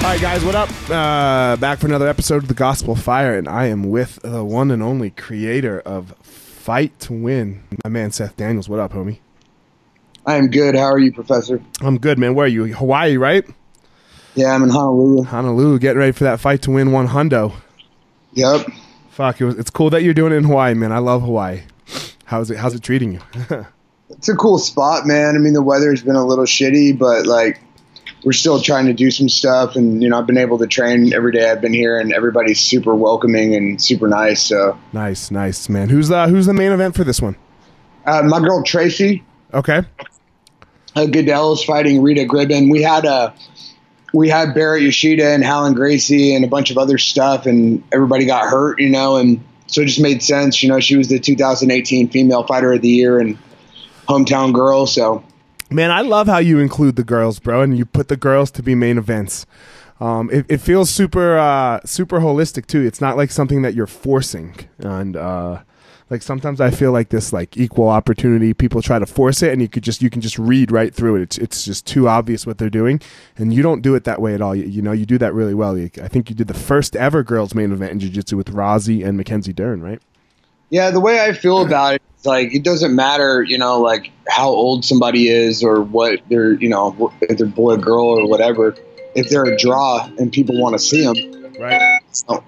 All right, guys, what up? Uh, back for another episode of the Gospel Fire, and I am with the one and only creator of Fight 2 Win, my man Seth Daniels. What up, homie? I am good. How are you, Professor? I'm good, man. Where are you? Hawaii, right? Yeah, I'm in Honolulu. Honolulu, getting ready for that fight to win one hundo. Yep. Fuck, it was, it's cool that you're doing it in Hawaii, man. I love Hawaii. How's it? How's it treating you? It's a cool spot, man. I mean, the weather's been a little shitty, but like we're still trying to do some stuff, and you know, I've been able to train every day I've been here, and everybody's super welcoming and super nice. So nice, nice, man. Who's the Who's the main event for this one? uh, my girl Tracy Okay. uh, Goodell is fighting Rita Gribben. We had a we had Barrett Yoshida and Helen Gracie and a bunch of other stuff, and everybody got hurt, you know, and so it just made sense. You know, she was the 2018 Female Fighter of the Year and hometown girl, so Man, I love how you include the girls, bro, and you put the girls to be main events. Um, it, it feels super, uh, super holistic too. It's not like something that you're forcing, and uh, like sometimes I feel like this, like equal opportunity. People try to force it, and you could just, you can just read right through it. It's, it's just too obvious what they're doing, and you don't do it that way at all. You, you know, you do that really well. You, I think you did the first ever girls main event in jiu-jitsu with Rozzy and Mackenzie Dern, right? Yeah, the way I feel about it, like it doesn't matter, you know, like how old somebody is or what they're, you know, if they're boy or girl or whatever. If they're a draw and people want to see them, Right. so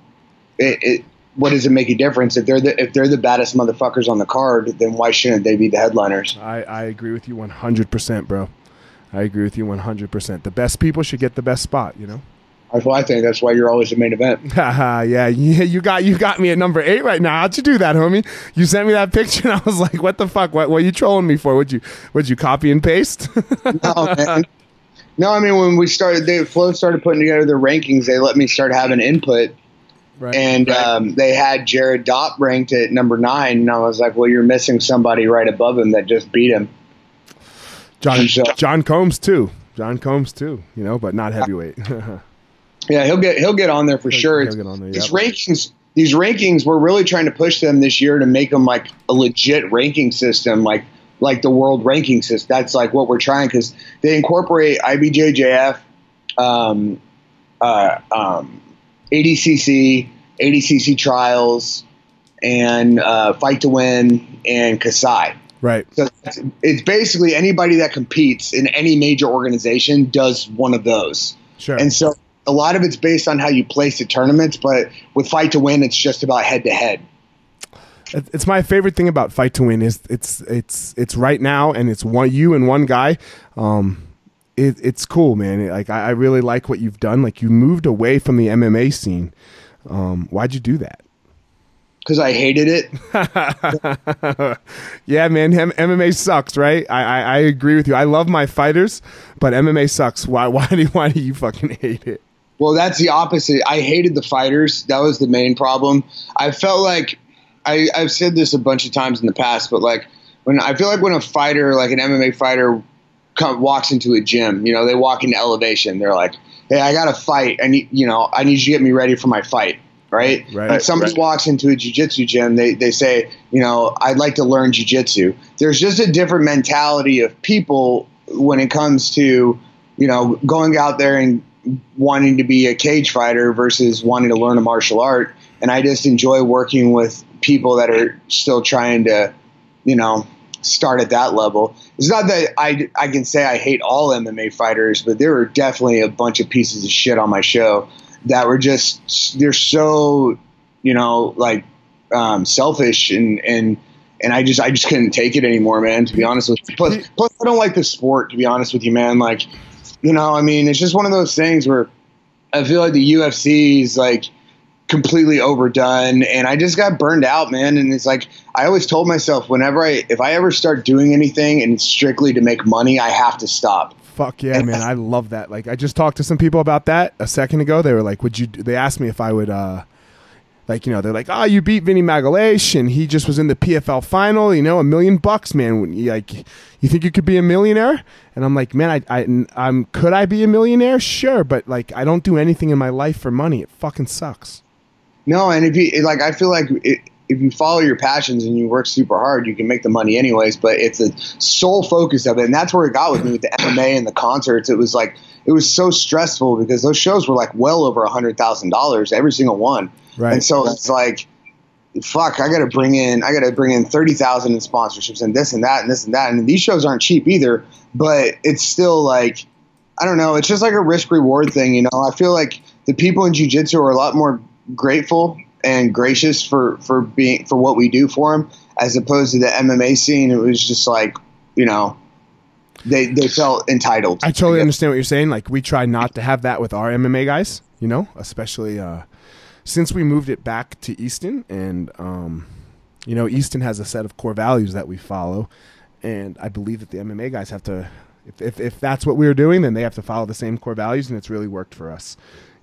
it, it what does it make a difference if they're the if they're the baddest motherfuckers on the card? Then why shouldn't they be the headliners? I, I agree with you 100%, bro. I agree with you 100%. The best people should get the best spot, you know? That's I think that's why you're always the main event. Yeah, yeah, you got you got me at number eight right now. How'd you do that, homie? You sent me that picture, and I was like, "What the fuck? What, what are you trolling me for? Would you would you copy and paste?" No, man. No, I mean when we started, they Flow started putting together their rankings. They let me start having input, Right. And right. Um, they had Jared Dopp ranked at number nine, and I was like, "Well, you're missing somebody right above him that just beat him." John so, John Combs too. John Combs too. You know, but not heavyweight. yeah, he'll get he'll get on there for he'll, sure. He'll there, these rankings, these rankings, we're really trying to push them this year to make them like a legit ranking system, like like the world ranking system. That's like what we're trying because they incorporate IBJJF, um, uh, um, ADCC, ADCC trials, and uh, Fight 2 Win and Kasai. Right. So it's, it's basically anybody that competes in any major organization does one of those. Sure. And so a lot of it's based on how you place the tournaments, but with Fight 2 Win, it's just about head to head. It's my favorite thing about Fight 2 Win is it's it's it's right now and it's one you and one guy. Um, it, it's cool, man. Like I, I, really like what you've done. Like you moved away from the MMA scene. Um, why'd you do that? Because I hated it. yeah, man. M- MMA sucks, right? I, I, I agree with you. I love my fighters, but MMA sucks. Why why do why do you fucking hate it? Well, that's the opposite. I hated the fighters. That was the main problem. I felt like I, I've said this a bunch of times in the past, but like when I feel like when a fighter, like an MMA fighter, come, walks into a gym. You know, they walk into elevation. They're like, "Hey, I got to fight. I need, you know, I need you to get me ready for my fight." Right. Right. If somebody right. walks into a jiu-jitsu gym, they they say, you know, I'd like to learn jiu-jitsu. There's just a different mentality of people when it comes to, you know, going out there and wanting to be a cage fighter versus wanting to learn a martial art. And I just enjoy working with people that are still trying to, you know, start at that level. It's not that I, I can say I hate all MMA fighters, but there were definitely a bunch of pieces of shit on my show that were just they're so you know like um, selfish and and and I just I just couldn't take it anymore, man. To be honest with you, plus, plus I don't like the sport. To be honest with you, man, like you know, I mean, it's just one of those things where I feel like the UFC is like completely overdone and I just got burned out, man. And it's like I always told myself whenever I if I ever start doing anything and strictly to make money, I have to stop. Fuck yeah, man. I love that. Like I just talked to some people about that a second ago. They were like, "Would you they asked me if I would uh like you know they're like oh you beat Vinny Magalhaes and he just was in the PFL final you know a million bucks man you, like you think you could be a millionaire and I'm like man I, I I'm could I be a millionaire sure but like I don't do anything in my life for money it fucking sucks no, and if you like, I feel like it, if you follow your passions and you work super hard, you can make the money anyways. But it's the sole focus of it, and that's where it got with me with the MMA and the concerts. It was like it was so stressful because those shows were like well over a hundred thousand dollars every single one, right. and so it's like. Fuck! I got to bring in. I got to bring in thirty thousand in sponsorships and this and that and this and that. And these shows aren't cheap either, but it's still like I don't know. It's just like a risk reward thing, you know. I feel like the people in jujitsu are a lot more grateful and gracious for for being for what we do for them, as opposed to the MMA scene. It was just like you know. They, they felt entitled. I totally I understand what you're saying. Like we try not to have that with our MMA guys, you know, especially uh, since we moved it back to Easton, and um, you know, Easton has a set of core values that we follow, and I believe that the MMA guys have to. If, if, if that's what we're doing, then they have to follow the same core values, and it's really worked for us.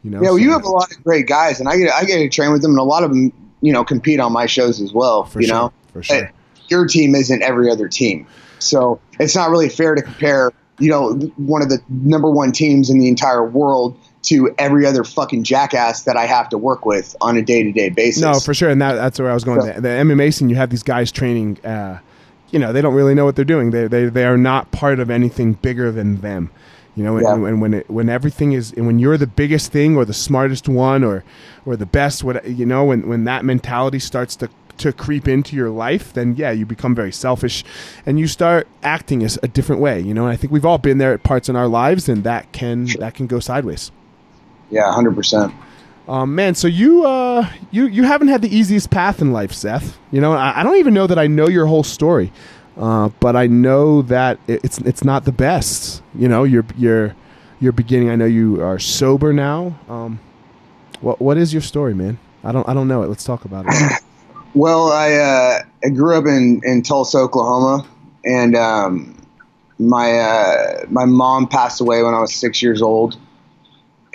You know, yeah, well, so you have a lot of great guys, and I get I get to train with them, and a lot of them, you know, compete on my shows as well. For you sure, know, for sure. But your team isn't every other team, so it's not really fair to compare. You know, one of the number one teams in the entire world to every other fucking jackass that I have to work with on a day to day basis. No, for sure, and that, that's where I was going. So, the, the MMA scene, you have these guys training. Uh, you know, they don't really know what they're doing. They they they are not part of anything bigger than them. You know, yeah. and, and, when it, when everything is and when you're the biggest thing or the smartest one or or the best, what you know, when when that mentality starts to to creep into your life, then yeah, you become very selfish, and you start acting as a different way. You know, and I think we've all been there at parts in our lives, and that can that can go sideways. Yeah, hundred percent. Um, man, so you uh, you you haven't had the easiest path in life, Seth. You know, I, I don't even know that I know your whole story. Uh, but I know that it's it's not the best. You know, you're you're you're beginning. I know you are sober now. Um, what what is your story, man? I don't I don't know it. Let's talk about it. well, I uh, I grew up in in Tulsa, Oklahoma, and um, my uh, my mom passed away when I was six years old,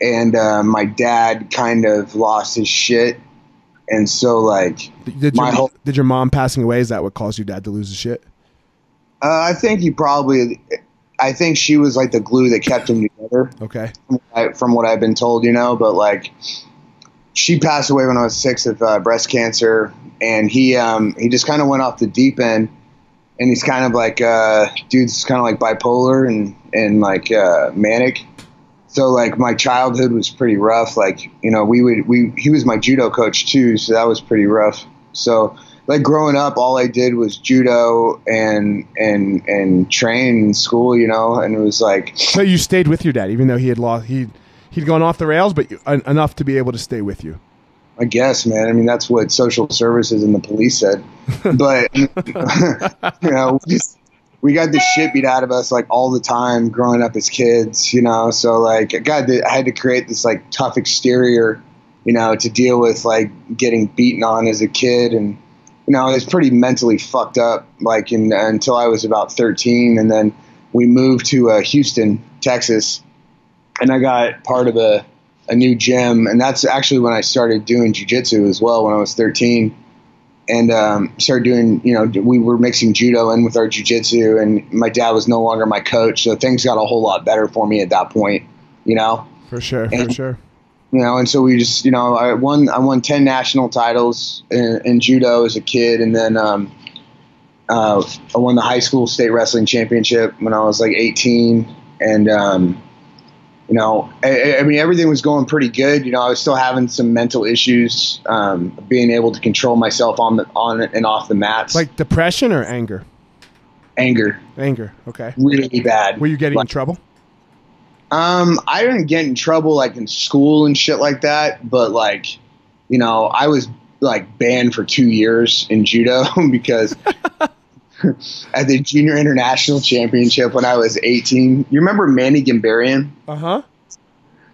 and uh, my dad kind of lost his shit and so like Did my your, whole did your mom passing away? Is that what caused your dad to lose his shit? uh, I think he probably I think she was like the glue that kept him together. Okay. from what I- from what I've been told, you know, but like she passed away when I was six of uh, breast cancer, and he um, he just kind of went off the deep end, and he's kind of like uh, dude's kind of like bipolar and and like uh, manic. So like my childhood was pretty rough. Like you know we would we he was my judo coach too, so that was pretty rough. So like growing up, all I did was judo and and and train in school, you know, and it was like So you stayed with your dad, even though he had lost he he'd gone off the rails, but you, en- enough to be able to stay with you. I guess, man. I mean, that's what social services and the police said. But you know, we just we got the shit beat out of us like all the time growing up as kids. You know, so like I got to, I had to create this like tough exterior, you know, to deal with like getting beaten on as a kid and. You know, I was pretty mentally fucked up, like in, until I was about 13, and then we moved to uh, Houston, Texas, and I got part of a, a new gym, and that's actually when I started doing jujitsu as well when I was 13, and um, started doing. You know, we were mixing judo in with our jujitsu, and my dad was no longer my coach, so things got a whole lot better for me at that point. You know, For sure, for sure. you know, and so we just, you know, I won, I won 10 national titles in, in judo as a kid. And then, um, uh, I won the high school state wrestling championship when I was like 18. And, um, you know, I, I mean, everything was going pretty good. You know, I was still having some mental issues, um, being able to control myself on the, on and off the mats. Like depression or anger? anger, Anger. Okay. really bad. Were you getting in trouble? Um, I didn't get in trouble like in school and shit like that, but like, you know, I was like banned for two years in judo because at the junior international championship when I was 18, you remember Manny Gamburyan? Uh huh.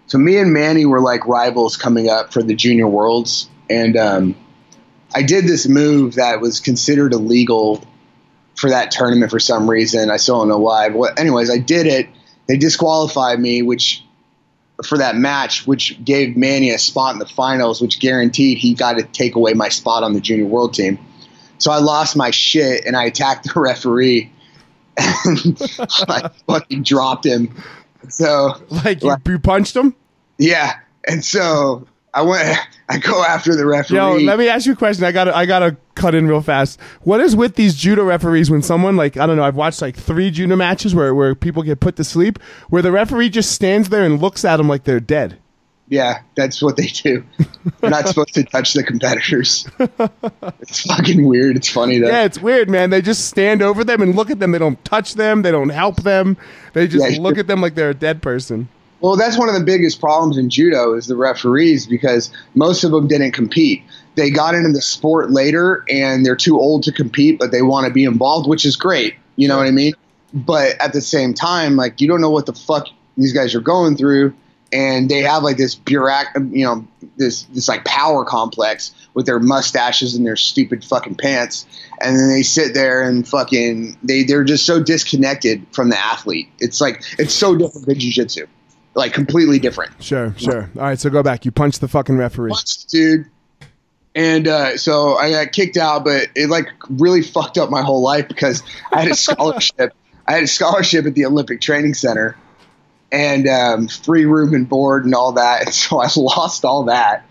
So me and Manny were like rivals coming up for the junior worlds, and um, I did this move that was considered illegal for that tournament for some reason. I still don't know why. But anyways, I did it. They disqualified me, which for that match, which gave Manny a spot in the finals, which guaranteed he got to take away my spot on the junior world team. So I lost my shit and I attacked the referee and I fucking dropped him. So Like you, Right. you punched him? yeah, and so I went. I go after the referee. Yo, let me ask you a question. I gotta I gotta cut in real fast. What is with these judo referees when someone like I don't know, I've watched like three judo matches where, where people get put to sleep, where the referee just stands there and looks at them like they're dead. Yeah, that's what they do. They're not supposed to touch the competitors. it's fucking weird. It's funny though. Yeah, it's weird, man. They just stand over them and look at them. They don't touch them. They don't help them. They just Yeah, look at them like they're a dead person. Well, that's one of the biggest problems in judo is the referees because most of them didn't compete. They got into the sport later and they're too old to compete, but they want to be involved, which is great. You know what I mean? But at the same time, like you don't know what the fuck these guys are going through, and they have like this bureauc, you know, this this like power complex with their mustaches and their stupid fucking pants, and then they sit there and fucking they they're just so disconnected from the athlete. It's like it's so different than jujitsu like completely different. Sure, sure. All right, so go back. You punched the fucking referee. Punched, dude. And uh, so I got kicked out, but it like really fucked up my whole life because I had a scholarship. I had a scholarship at the Olympic Training Center, and um, free room and board and all that. And so I lost all that.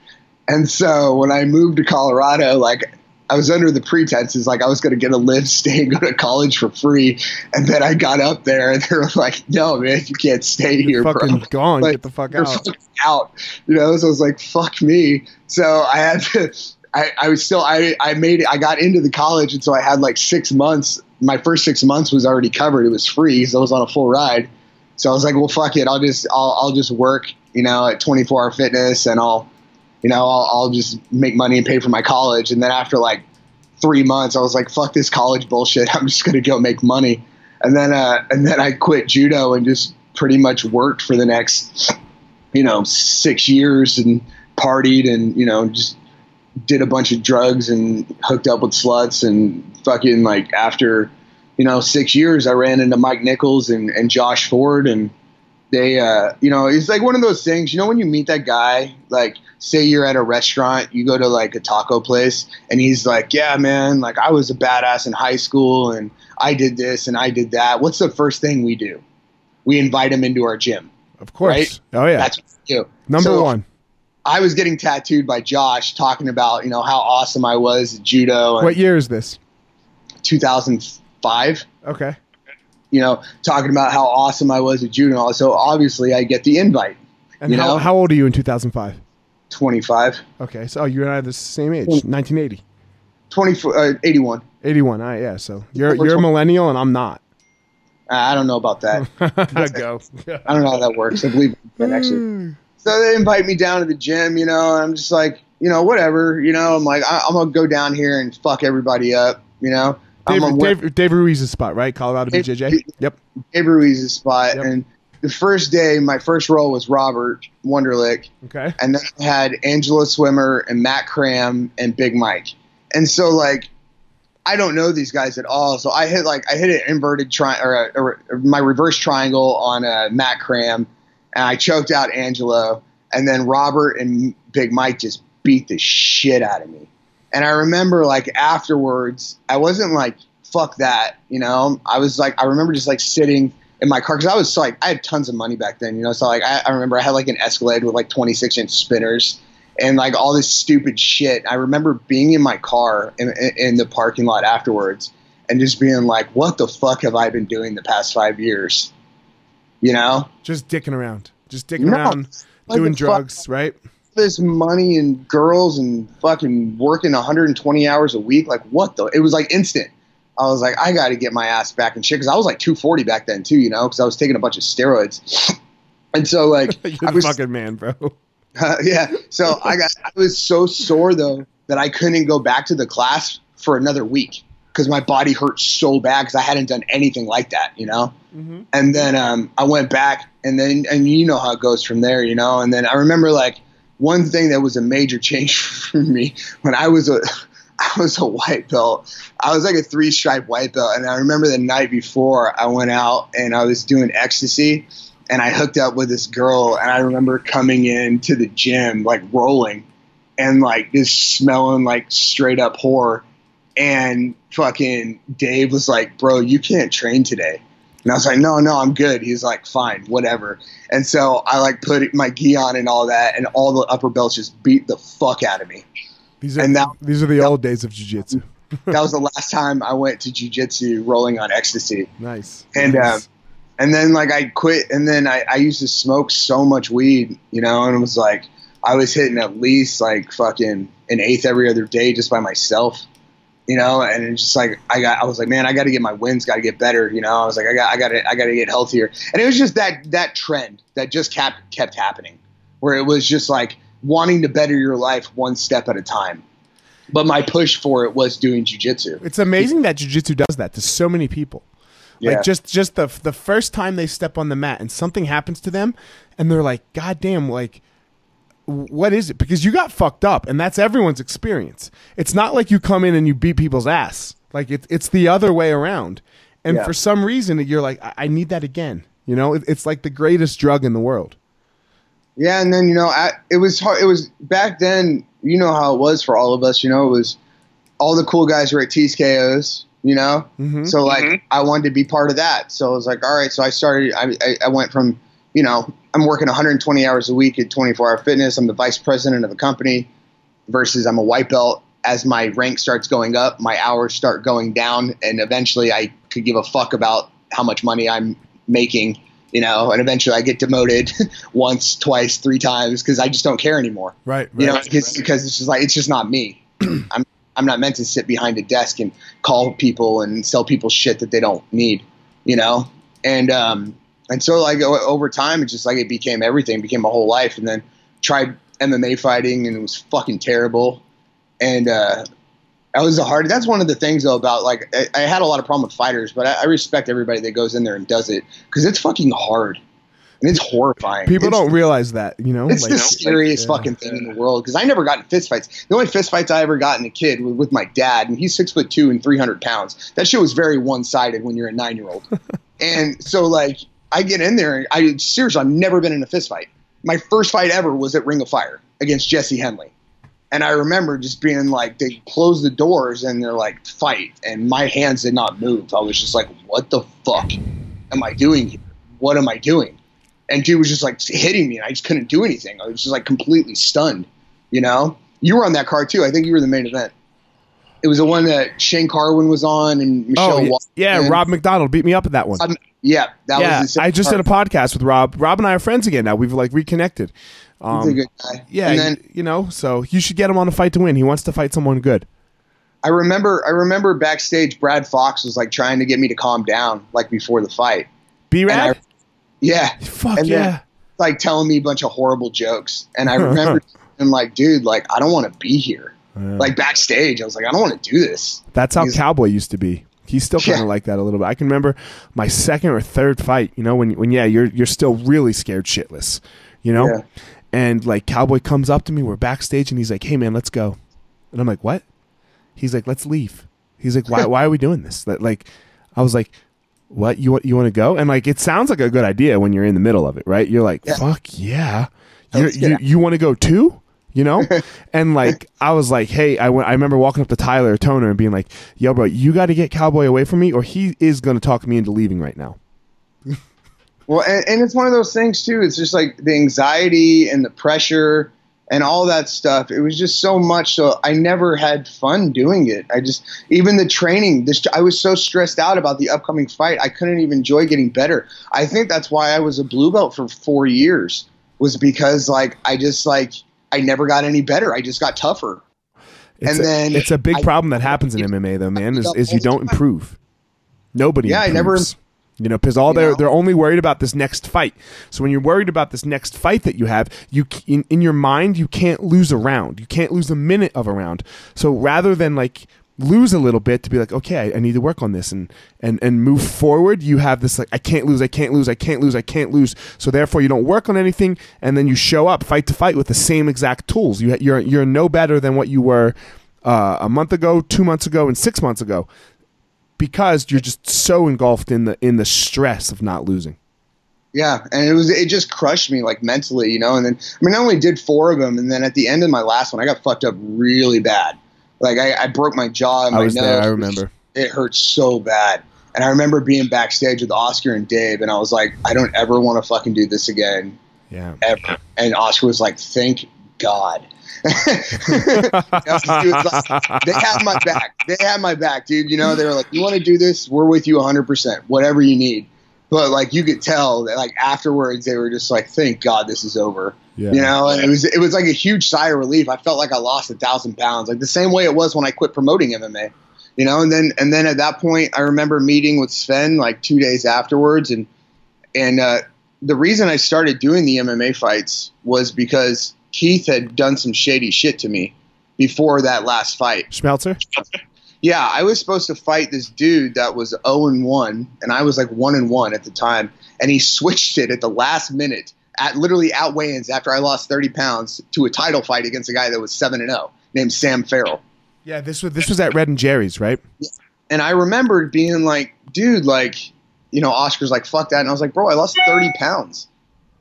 And so when I moved to Colorado, like I was under the pretenses like I was going to get a live, stay, and go to college for free. And then I got up there, and they were like, "No, man, you can't stay here, You're fucking bro." gone. Like, Get the fuck out. out. You know, so I was like, fuck me. So I had to, I, I was still, I, I made it, I got into the college. And so I had like six months. My first six months was already covered. It was free. So I was on a full ride. So I was like, well, fuck it. I'll just, I'll, I'll just work, you know, at 24 hour fitness and I'll, you know, I'll, I'll just make money and pay for my college. And then after like three months, I was like, fuck this college bullshit. I'm just going to go make money. And then, uh, and then I quit judo and just pretty much worked for the next, you know, six years and partied and, you know, just did a bunch of drugs and hooked up with sluts and fucking like after, you know, six years, I ran into Mike Nichols and, and Josh Ford and, they uh you know it's like one of those things you know when you meet that guy like say you're at a restaurant you go to like a taco place and he's like yeah man like i was a badass in high school and i did this and i did that what's the first thing we do we invite him into our gym Of course. Right? Oh yeah. that's what we do Number So, one. i was getting tattooed by josh talking about you know how awesome i was at judo What year is this? 2005 Okay. you know talking about how awesome i was at judo so obviously i get the invite And You how, know? how old are you in 2005? 25 Okay, so you and I are the same age, Mm. 1980, 20 uh, 81 81. All right, yeah. So you're you're a millennial and I'm not. I don't know about that. Go. I don't know how that works. I believe it actually. So they invite me down to the gym, you know, and I'm just like, you know, whatever, you know. I'm like, I, I'm gonna go down here and fuck everybody up, you know. Dave, Dave, Dave Ruiz's spot, right? Colorado Dave- BJJ. Yep. Dave Ruiz's spot, Yep. and the first day, my first role was Robert Wonderlick, Okay. and then I had Angela Swimmer and Matt Cram and Big Mike, and so like. I don't know these guys at all, so I hit like I hit an inverted tri or, a, or my reverse triangle on uh, Matt Cram, and I choked out Angelo, and then Robert and Big Mike just beat the shit out of me. And I remember like afterwards, I wasn't like fuck that, you know. I was like I remember just like sitting in my car because I was like I had tons of money back then, you know. So like I, I remember I had like an Escalade with like 26 inch spinners and like all this stupid shit. I remember being in my car in, in, in the parking lot afterwards and just being like, "What the fuck have I been doing the past five years?" You know, Just dicking around. Just dicking No. around, doing the fuck- drugs, right? This money and girls and fucking working 120 hours a week. Like, what the? It was like instant. I was like, I got to get my ass back in shit because I was like 240 back then too, you know, because I was taking a bunch of steroids. And so like I was fucking man, bro. Uh, yeah. So I got I was so sore though that I couldn't go back to the class for another week because my body hurt so bad because I hadn't done anything like that, you know. Mm-hmm. And then um, I went back, and then and you know how it goes from there, you know. And then I remember like one thing that was a major change for me when I was a I was a white belt. I was like a three stripe white belt, and I remember the night before I went out and I was doing ecstasy, and I hooked up with this girl, and I remember coming in to the gym like rolling, and like just smelling like straight up whore, and fucking Dave was like, "Bro, you can't train today." And I was like, no, no, I'm good. He's like, fine, whatever. And so I like put my gi on and all that, and all the upper belts just beat the fuck out of me. These are And that- these are the old days of jiu-jitsu. That was the last time I went to jujitsu rolling on ecstasy. Nice. And, nice. um, And then like I quit, and then I, I used to smoke so much weed, you know, and it was like I was hitting at least like fucking an eighth every other day just by myself, you know, and it's just like I got I was like, man, I got to get my wins, got to get better, you know. I was like, I got I got to I got to get healthier, and it was just that that trend that just kept kept happening, where it was just like wanting to better your life one step at a time. But my push for it was doing jujitsu. it's amazing that jiu-jitsu does that to so many people. Yeah. Like just just the the first time they step on the mat and something happens to them, and they're like, "God damn!" Like, what is it? Because you got fucked up, and that's everyone's experience. It's not like you come in and you beat people's ass. Like it's it's the other way around. And Yeah. for some reason, you're like, I, I need that again. You know, it, it's like the greatest drug in the world. Yeah, and then you know, I, it was hard. It was back then. You know how it was for all of us. You know, it was all the cool guys were at TSKOs. You know, Mhm. so like I wanted to be part of that. So I was like, all right. So I started. I, I, I went from you know I'm working 120 hours a week at 24 Hour Fitness. I'm the vice president of the company. Versus I'm a white belt. As my rank starts going up, my hours start going down, and eventually I could give a fuck about how much money I'm making you know, and eventually I get demoted once, twice, three times because I just don't care anymore. Right. You know, right. because because it's just like it's just not me. I'm I'm not meant to sit behind a desk and call people and sell people shit that they don't need. You know, and um and so like over time, it just like it became everything, became my whole life, and then tried MMA fighting and it was fucking terrible, and uh, that was the hard. That's one of the things though about like I, I had a lot of problem with fighters, but I, I respect everybody that goes in there and does it because it's fucking hard and it's horrifying. People It's- don't realize that. You know, it's Like, the scariest yeah. fucking thing in the world because I never got in fist fights. The only fist fights I ever got in a kid was with my dad, and he's six foot two and three hundred pounds. That shit was very one sided when you're a nine year old, and so like I get in there and I seriously, I've never been in a fist fight. My first fight ever was at Ring of Fire against Jesse Henley. And I remember just being like, they closed the doors and they're like, fight. And my hands did not move. I was just like, what the fuck am I doing here? What am I doing? And dude was just like hitting me and I just couldn't do anything. I was just like completely stunned, you know? You were on that card too. I think you were the main event. It was the one that Shane Carwin was on and Michelle. Oh, yeah, Waterson. yeah, Rob McDonald beat me up at that one. Um, yeah, that yeah, was. the I just card. did a podcast with Rob. Rob and I are friends again now. We've like reconnected. Um, He's a good guy. Yeah, and then you know, so you should get him on a fight to win. He wants to fight someone good. I remember, I remember backstage, Brad Fox was like trying to get me to calm down, like before the fight. B Rad? Yeah, Fuck and yeah. then- like telling me a bunch of horrible jokes, and I remember him like, dude, like I don't want to be here. Like backstage, I was like, I don't want to do this. That's how He's- Cowboy used to be. He's still kind of Yeah. like that a little bit. I can remember my second or third fight. You know, when when yeah, you're you're still really scared shitless. You know, Yeah. and like Cowboy comes up to me. We're backstage, and he's like, "Hey man, let's go." And I'm like, "What?" He's like, "Let's leave." He's like, "Why? why are we doing this?" Like- Like, I was like, "What? You want you want to go?" And like, it sounds like a good idea when you're in the middle of it, right? You're like, Yeah. "Fuck yeah!" You're, you you want to go too? You know, and like I was like, hey, I went. I remember walking up to Tyler Toner and being like, "Yo, bro, you got to get Cowboy away from me, or he is going to talk me into leaving right now." Well, and, and it's one of those things too. It's just like the anxiety and the pressure and all that stuff. It was just so much. So I never had fun doing it. I just even the training. This I was so stressed out about the upcoming fight. I couldn't even enjoy getting better. I think that's why I was a blue belt for four years. Was because like I just like I never got any better. I just got tougher. It's And a, then it's a big I- problem that happens in MMA though, man. Is, is you don't improve. Nobody. Yeah, I never- improves. You know, because all they're know? they're only worried about this next fight. So when you're worried about this next fight that you have, you in, in your mind you can't lose a round. You can't lose a minute of a round. So rather than like lose a little bit to be like, okay, I, I need to work on this and and and move forward, you have this like, I can't lose, I can't lose, I can't lose, I can't lose. So therefore, you don't work on anything, and then you show up fight to fight with the same exact tools. You you're you're no better than what you were uh, a month ago, two months ago, and six months ago because you're just so engulfed in the in the stress of not losing. Yeah, and it was it just crushed me like mentally, you know. And then I mean, I only did four of them, and then at the end of my last one, I got fucked up really bad. Like I, I broke my jaw and I my was nose. there. I remember. It hurt so bad, and I remember being backstage with Oscar and Dave, and I was like, I don't ever want to fucking do this again, Yeah. ever. And Oscar was like, Thank God. You know, he was like, they had my back. They had my back, dude. You know, they were like, "You want to do this? We're with you 100. percent Whatever you need." But like, you could tell that like afterwards, they were just like, "Thank God this is over." Yeah. You know, and it was it was like a huge sigh of relief. I felt like I lost a thousand pounds, like the same way it was when I quit promoting MMA. You know, and then and then at that point, I remember meeting with Sven like two days afterwards, and and uh, the reason I started doing the MMA fights was because Keith had done some shady shit to me before that last fight. Schmelzer. Yeah, I was supposed to fight this dude that was 0 and 1, and I was like 1 and 1 at the time, and he switched it at the last minute, at literally at weigh-ins after I lost 30 pounds to a title fight against a guy that was 7 and 0 named Sam Farrell. Yeah. This was this was at Red and Jerry's, right? And I remembered being like, dude, like, you know, Oscar's like, fuck that. And I was like, bro, I lost 30 pounds.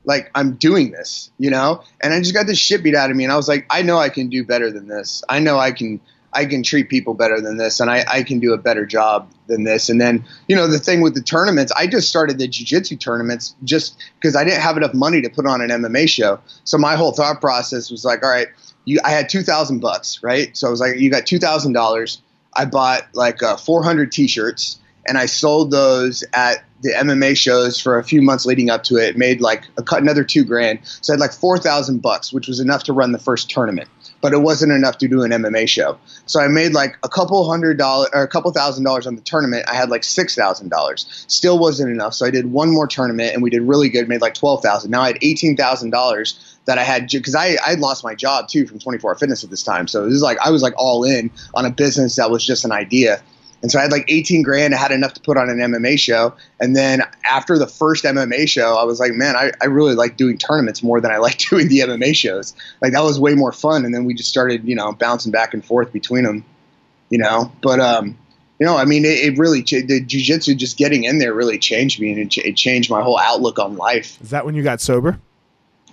Like, I'm doing this, you know? And I just got this shit beat out of me. And I was like, I know I can do better than this. I know I can. I can treat people better than this, and I, I can do a better job than this. And then, you know, the thing with the tournaments, I just started the jiu-jitsu tournaments just because I didn't have enough money to put on an MMA show. So my whole thought process was like, all right, you, I had two thousand bucks, right? So I was like, you got two thousand dollars. I bought like uh, 400 t-shirts and I sold those at the MMA shows for a few months leading up to it. Made like a cut another two grand, so I had like four thousand bucks, which was enough to run the first tournament, but it wasn't enough to do an MMA show. So I made like a couple hundred dollars or a couple thousand dollars on the tournament. I had like six thousand dollars, still wasn't enough. So I did one more tournament and we did really good, made like twelve thousand. Now I had eighteen thousand dollars that I had because I I lost my job too from 24 Fitness at this time. So this is like I was like all in on a business that was just an idea. And so I had like 18 grand. I had enough to put on an MMA show. And then after the first MMA show, I was like, man, I, I really like doing tournaments more than I like doing the MMA shows. Like that was way more fun. And then we just started, you know, bouncing back and forth between them, you know. But um, you know, I mean, it, it really the jujitsu just getting in there really changed me, and it, it, changed my whole outlook on life. Is that when you got sober?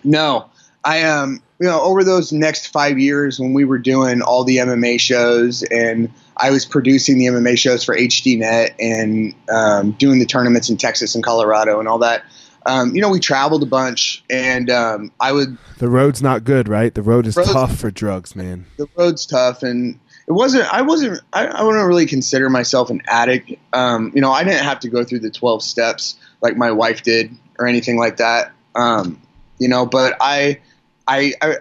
No, I um, you know, over those next five years when we were doing all the MMA shows and I was producing the MMA shows for HDNet and um, doing the tournaments in Texas and Colorado and all that. Um, you know, we traveled a bunch, and um, I would. The road's not good, right? The road is tough for drugs, man. The road's tough, and it wasn't. I wasn't. I, I wouldn't really consider myself an addict. Um, you know, I didn't have to go through the twelve steps like my wife did or anything like that. Um, you know, but I, I, I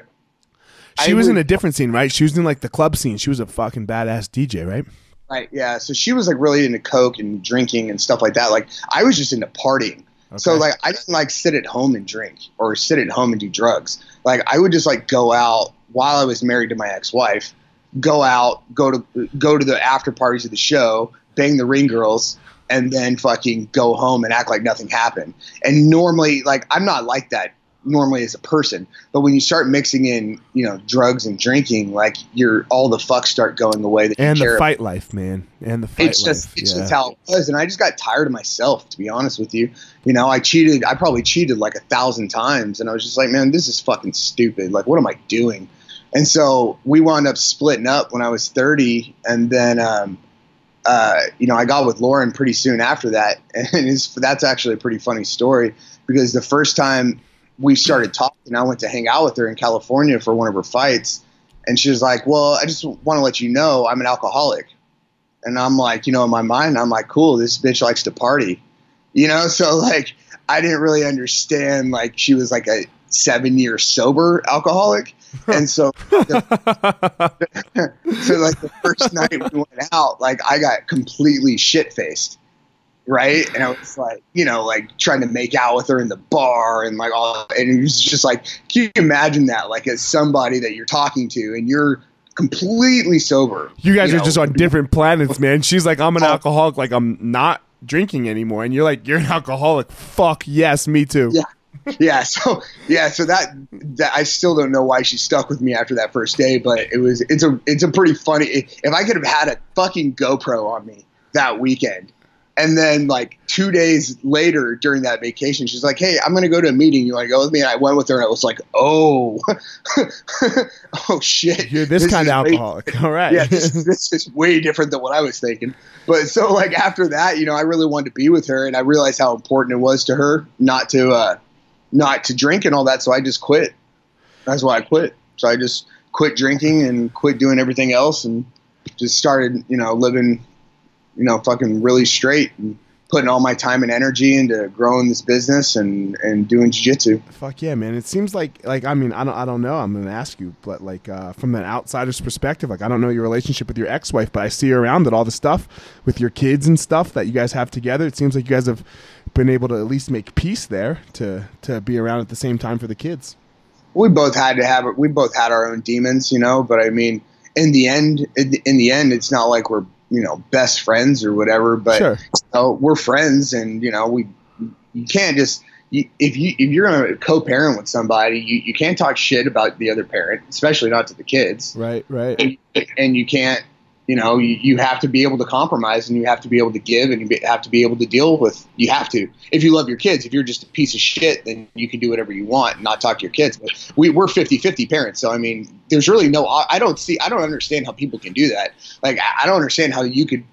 she I was would, in a different scene, right? She was in like the club scene. She was a fucking badass DJ, right? Right. Yeah. So she was like really into coke and drinking and stuff like that. Like I was just into partying. Okay. So like I didn't like sit at home and drink or sit at home and do drugs. Like I would just like go out while I was married to my ex-wife, go out, go to go to the after parties of the show, bang the ring girls, and then fucking go home and act like nothing happened. And normally, like I'm not like that normally as a person. But when you start mixing in, you know, drugs and drinking, like you're all the fucks start going away. That and the fight life, man. And the fight it's just, life. It's yeah. just how it was. And I just got tired of myself, to be honest with you. You know, I cheated. I probably cheated like a thousand times, and I was just like, man, this is fucking stupid. Like, what am I doing? And so we wound up splitting up when I was 30, and then. Um, uh, you know, I got with Lauren pretty soon after that, and that's actually a pretty funny story because the first time we started talking. I went to hang out with her in California for one of her fights, and she was like, "Well, I just want to let you know I'm an alcoholic." And I'm like, you know, in my mind, I'm like, "Cool, this bitch likes to party," you know. So like, I didn't really understand like she was like a seven year sober alcoholic, and so so like the first night we went out, like I got completely shit faced right? And I was like, you know, like trying to make out with her in the bar and like all, and it was just like, can you imagine that? Like as somebody that you're talking to and you're completely sober. You guys you are know? just on different planets, man. She's like, I'm an oh. alcoholic, like I'm not drinking anymore, and you're like, you're an alcoholic. Fuck yes, me too. Yeah. yeah, so yeah, so that that I still don't know why she stuck with me after that first day, but it was it's a it's a pretty funny. If I could have had a fucking GoPro on me that weekend, and then like two days later during that vacation, she's like, "Hey, I'm gonna go to a meeting. You want to go with me?" And I went with her, and I was like, "Oh, oh shit, you're this, this kind of alcoholic." Way, All right, yeah, this, this, is way different than what I was thinking. But so like after that, you know, I really wanted to be with her, and I realized how important it was to her not to uh, not to drink and all that. So I just quit. That's why I quit. So I just quit drinking and quit doing everything else, and just started, you know, living you know, fucking really straight and putting all my time and energy into growing this business and and doing jiu-jitsu. Fuck yeah, man. It seems like like I mean, I don't I don't know. I'm going to ask you, but like uh, from an outsider's perspective, like I don't know your relationship with your ex-wife, but I see around that all the stuff with your kids and stuff that you guys have together. It seems like you guys have been able to at least make peace there to to be around at the same time for the kids. We both had to have it. We both had our own demons, you know, but I mean, in the end in the end it's not like we're you know best friends or whatever but sure. you know, we're friends and you know we you can't just you, if you if you're going to co-parent with somebody you, you can't talk shit about the other parent especially not to the kids right right and, and you can't you know you, you have to be able to compromise and you have to be able to give and you have to be able to deal with you have to if you love your kids if you're just a piece of shit then you can do whatever you want and not talk to your kids but we, we're 50-50 parents so i mean there's really no i don't see i don't understand how people can do that like i don't understand how you could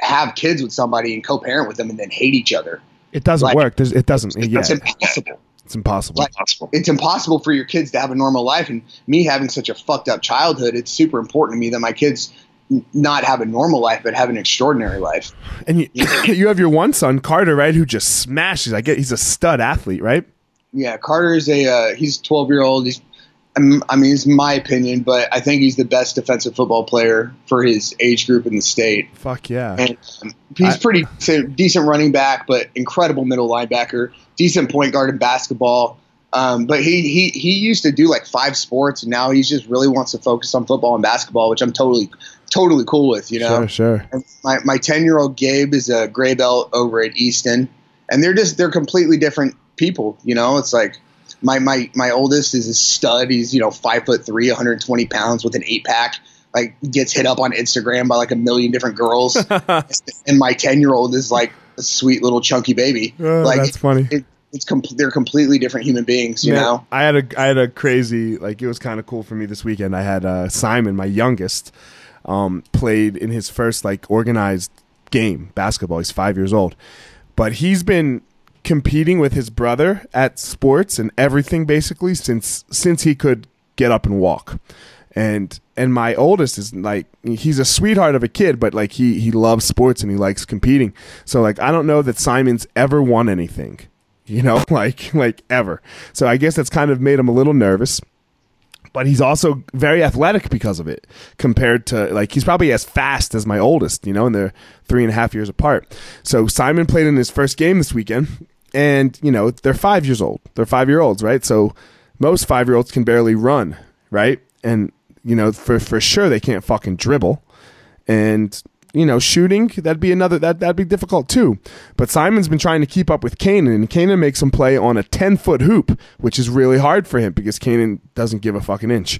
have kids with somebody and co-parent with them and then hate each other it doesn't like, work There's, it doesn't it's, yeah. it's impossible it's impossible. Like, it's impossible for your kids to have a normal life. And me having such a fucked up childhood, it's super important to me that my kids not have a normal life, but have an extraordinary life. And you, you have your one son, Carter, right? Who just smashes. I get he's a stud athlete, right? Yeah, Carter is a uh, he's twelve year old. He's I mean, it's my opinion, but I think he's the best defensive football player for his age group in the state. Fuck yeah! And um, he's I, pretty decent running back, but incredible middle linebacker, decent point guard in basketball. Um, but he, he he used to do like five sports, and now he just really wants to focus on football and basketball, which I'm totally totally cool with. You know, sure, sure. And my my ten year old Gabe is a gray belt over at Easton, and they're just they're completely different people. You know, it's like my my my oldest is a stud. He's you know five foot three, 120 pounds with an eight pack. like gets hit up on Instagram by like a million different girls, and my ten year old is like a sweet little chunky baby. Oh, like that's funny. It, it's com- they're completely different human beings, you Man, know. I had a I had a crazy like it was kind of cool for me this weekend. I had uh, Simon, my youngest, um, played in his first like organized game basketball. He's five years old, but he's been competing with his brother at sports and everything basically since since he could get up and walk. And and my oldest is like he's a sweetheart of a kid, but like he he loves sports and he likes competing. So like I don't know that Simon's ever won anything you know, like like ever. So I guess that's kind of made him a little nervous. But he's also very athletic because of it, compared to like he's probably as fast as my oldest, you know, and they're three and a half years apart. So Simon played in his first game this weekend, and you know they're five years old. They're five year olds, right? So most five year olds can barely run, right? And you know for for sure they can't fucking dribble, and you know, shooting, that'd be another that that'd be difficult too. But Simon's been trying to keep up with Kanan, and Kanan makes him play on a ten foot hoop, which is really hard for him because Kanan doesn't give a fucking inch.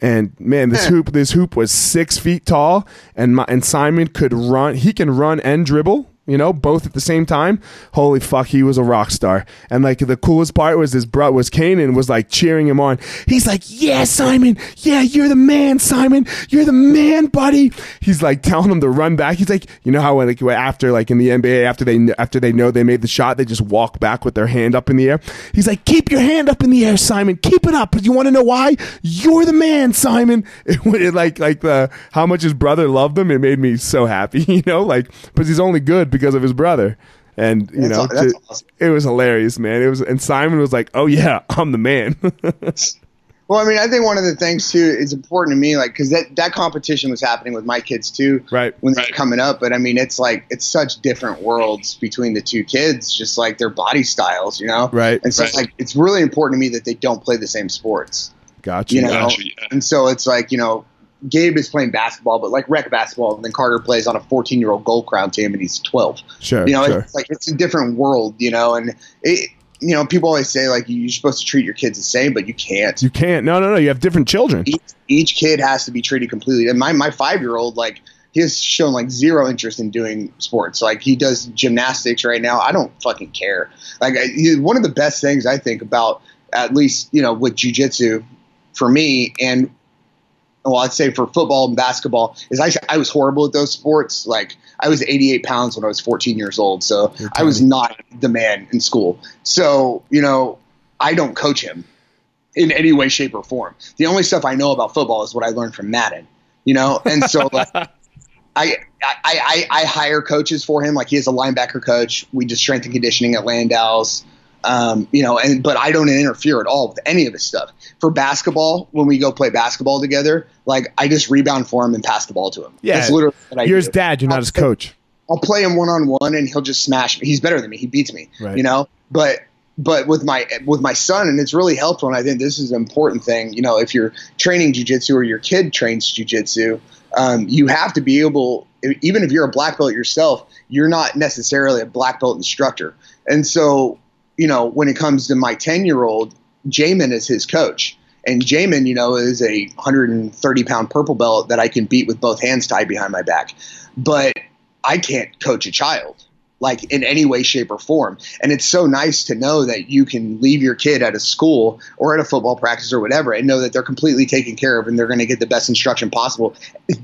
And man, this eh. hoop this hoop was six feet tall, and my, and Simon could run. He can run and dribble. You know, both at the same time. Holy fuck, he was a rock star. And like the coolest part was his bro was Kanan was like cheering him on. He's like, "Yeah, Simon. Yeah, you're the man, Simon. You're the man, buddy." He's like telling him to run back. He's like, you know how like after like in the NBA after they after they know they made the shot, they just walk back with their hand up in the air. He's like, "Keep your hand up in the air, Simon. Keep it up." But you want to know why? You're the man, Simon. It, it like like the how much his brother loved him. It made me so happy, you know, like because he's only good because of his brother. And you That's know, aw- that's to- awesome. it was hilarious, man. It was, and Simon was like, "Oh yeah, I'm the man." Well, I mean, I think one of the things too is important to me, like because that that competition was happening with my kids too, right. when they're coming up. But I mean, it's like it's such different worlds between the two kids, just like their body styles, you know. Right. And so, Right. like, it's really important to me that they don't play the same sports. Gotcha. You know, Gotcha, yeah. and so it's like you know, Gabe is playing basketball, but like rec basketball, and then Carter plays on a 14 year old gold crown team, and he's 12. Sure. You know, sure. it's like it's a different world, you know, and it. You know, people always say like you're supposed to treat your kids the same, but you can't. You can't. No, no, no. You have different children. each, each kid has to be treated completely. And my my five year old like he has shown like zero interest in doing sports. Like he does gymnastics right now. I don't fucking care. Like I, one of the best things I think about at least you know with jujitsu for me and well I'd say for football and basketball is I I was horrible at those sports. Like I was 88 pounds when I was 14 years old, so I was not the man in school. So you know I don't coach him in any way, shape, or form. The only stuff I know about football is what I learned from Madden, you know? And so like I, I, I, I hire coaches for him. Like he has a linebacker coach. We do strength and conditioning at Landow's. Um, you know, and but I don't interfere at all with any of his stuff. For basketball, when we go play basketball together, like I just rebound for him and pass the ball to him. Yeah. That's literally what I You're his dad. You're not his coach. I'll play him one on one and he'll just smash me. He's better than me. He beats me. Right. You know? But but with my with my son and it's really helpful and I think this is an important thing, you know, if you're training jujitsu or your kid trains jujitsu, um, you have to be able even if you're a black belt yourself, you're not necessarily a black belt instructor. And so, you know, when it comes to my 10 year old, Jamin is his coach. And Jamin, you know, is a 130 pound purple belt that I can beat with both hands tied behind my back. But I can't coach a child like in any way, shape, or form. And it's so nice to know that you can leave your kid at a school or at a football practice or whatever and know that they're completely taken care of and they're going to get the best instruction possible.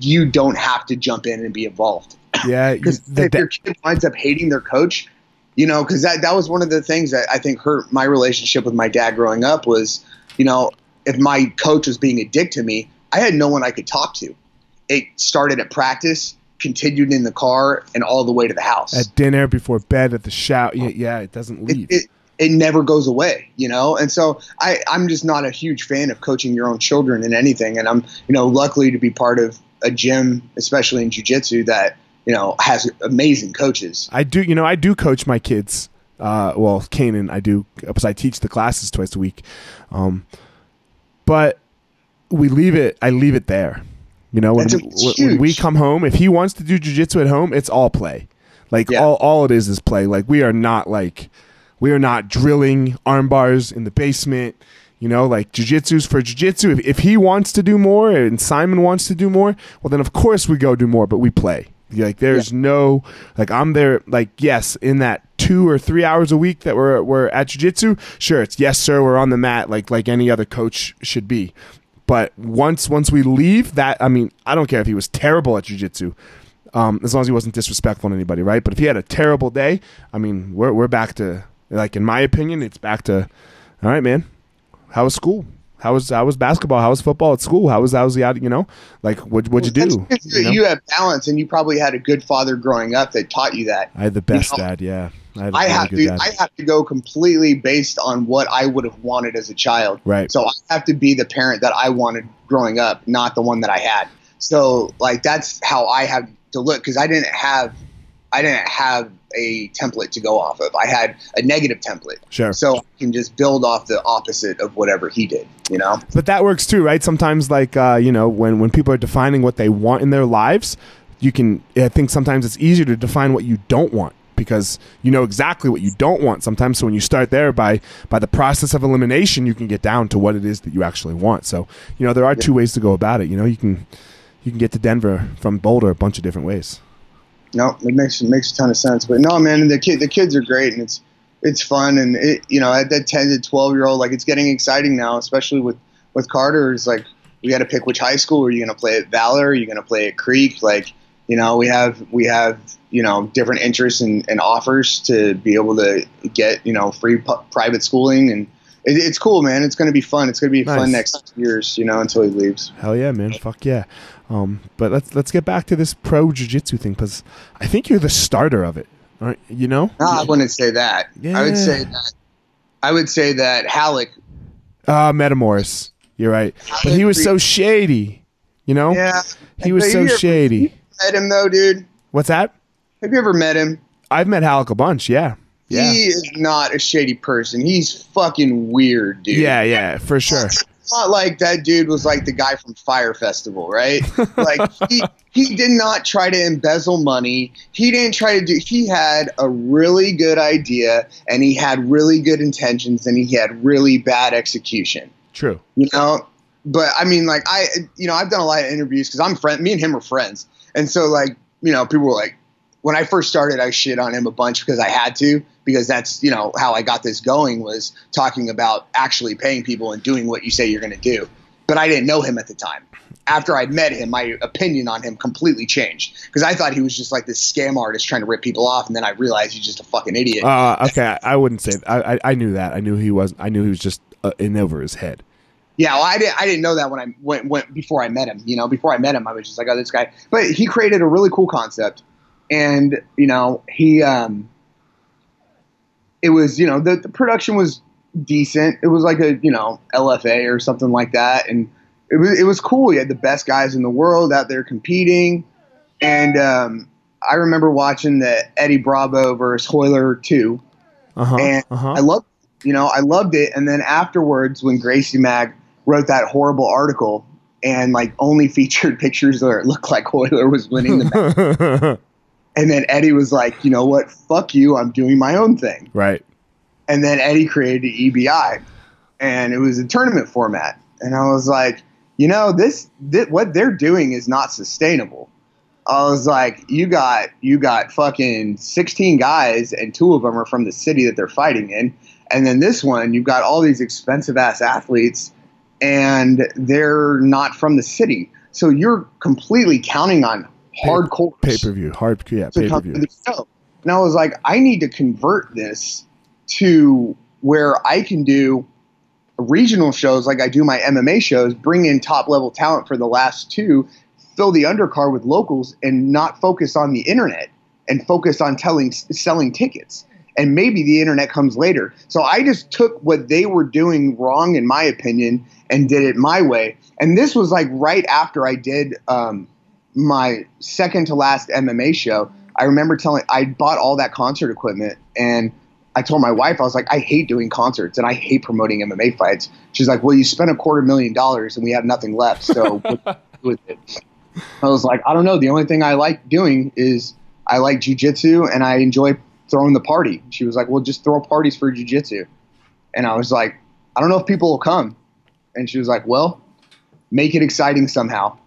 You don't have to jump in and be involved. Yeah. Because if your kid winds up hating their coach, you know, because that, that was one of the things that I think hurt my relationship with my dad growing up was, you know, if my coach was being a dick to me, I had no one I could talk to. It started at practice, continued in the car, and all the way to the house. at dinner, before bed, at the shout. Yeah, yeah. It doesn't it, it, it never goes away, you know? And so I, I'm just not a huge fan of coaching your own children in anything. And I'm, you know, luckily to be part of a gym, especially in jujitsu, that, you know, has amazing coaches. I do, you know, I do coach my kids. Uh, well, Kanan, I do because I teach the classes twice a week. Um, but we leave it. I leave it there. You know, when, we- when we come home, if he wants to do jujitsu at home, it's all play. Like Yeah. all, all it is is play. Like we are not like we are not drilling arm bars in the basement. You know, like jujitsu's for jujitsu. If, if he wants to do more and Simon wants to do more, well, then of course we go do more, but we play. Like there's yeah. no like I'm there like yes in that two or three hours a week that we're we're at jujitsu. Sure, it's yes sir we're on the mat like like any other coach should be. But once once we leave that, I mean I don't care if he was terrible at jujitsu, um, as long as he wasn't disrespectful to anybody, right? But if he had a terrible day, I mean we're we're back to like in my opinion it's back to all right man, how was school? How was how was basketball? How was football at school? How was how was the you know like what what'd you do? You, know? you, have balance, and you probably had a good father growing up that taught you that. I had the best you know? dad. Yeah, I, I have to dad. I have to go completely based on what I would have wanted as a child. Right. So I have to be the parent that I wanted growing up, not the one that I had. So like that's how I have to look because I didn't have I didn't have a template to go off of. I had a negative template. Sure. So I can just build off the opposite of whatever he did, you know? But that works too, right? Sometimes like uh, you know, when when people are defining what they want in their lives, you can I think sometimes it's easier to define what you don't want because you know exactly what you don't want sometimes so when you start there by by the process of elimination you can get down to what it is that you actually want so you know there are yeah. two ways to go about it you know you can you can get to denver from boulder a bunch of different ways no, it makes it makes a ton of sense. But no, man, the kid the kids are great and it's it's fun and it you know at that ten to twelve year old like it's getting exciting now, especially with with Carter. It's like we got to pick which high school are you going to play at Valor? Are you going to play at Creek? Like you know we have we have you know different interests and, and offers to be able to get you know free p- private schooling and it, it's cool, man. It's going to be fun. It's going to be nice. fun next years, you know, until he leaves. Hell yeah, man. Fuck yeah. Um, but let's let's get back to this pro jiu-jitsu thing because I think you're the starter of it. Right? You know? No, I wouldn't say that. Yeah. I would say that. I would say that Ralek. Uh, Metamoris. You're right, but he was so shady. You know? Yeah. He was so shady. Met him though, dude. What's that? Have you ever met him? I've met Ralek a bunch. Yeah. Yeah. He is not a shady person. He's fucking weird, dude. Yeah, yeah, for sure. It's not like that dude was like the guy from Fire Festival, right? like he he did not try to embezzle money. He didn't try to do he had a really good idea and he had really good intentions and he had really bad execution. True. You know? But I mean like I you know, I've done a lot of interviews cuz I'm friend me and him are friends. And so like, you know, people were like when I first started, I shit on him a bunch because I had to, because that's you know how I got this going was talking about actually paying people and doing what you say you're going to do. But I didn't know him at the time. After I met him, my opinion on him completely changed because I thought he was just like this scam artist trying to rip people off, and then I realized he's just a fucking idiot. Uh, okay, I wouldn't say I, I, I knew that. I knew he was. I knew he was just uh, in over his head. Yeah, well, I didn't. I didn't know that when I went, went before I met him. You know, before I met him, I was just like, oh, this guy. But he created a really cool concept and you know he um it was you know the, the production was decent. It was like a you know lfa or something like that. And it was it was cool. He had the best guys in the world out there competing. And um i remember watching the eddie bravo versus royler 2 uh-huh, and uh-huh. i loved you know i loved it. And then afterwards when gracie mag wrote that horrible article and like only featured pictures where it looked like Royler was winning the match. And then Eddie was like, you know what? Fuck you. I'm doing my own thing. Right. And then Eddie created EBI, and it was a tournament format. And I was like, you know, this, this what they're doing is not sustainable. I was like, you got you got fucking 16 guys, and two of them are from the city that they're fighting in. And then this one, you've got all these expensive ass athletes, and they're not from the city. So you're completely counting on hardcore pay per view, hard yeah pay per view. And I was like, I need to convert this to where I can do regional shows like I do my MMA shows, bring in top level talent for the last two, fill the undercard with locals, and not focus on the internet and focus on telling selling tickets. And maybe the internet comes later. So I just took what they were doing wrong, in my opinion, and did it my way. And this was like right after I did um, my second to last MMA show, I remember telling I bought all that concert equipment and I told my wife I was like I hate doing concerts and I hate promoting MMA fights. She's like, "Well, you spent a quarter million dollars and we have nothing left, so with it." I was like, "I don't know. The only thing I like doing is I like jujitsu and I enjoy throwing the party." She was like, "Well, just throw parties for jujitsu," and I was like, I don't know if people will come. And she was like, well, make it exciting somehow.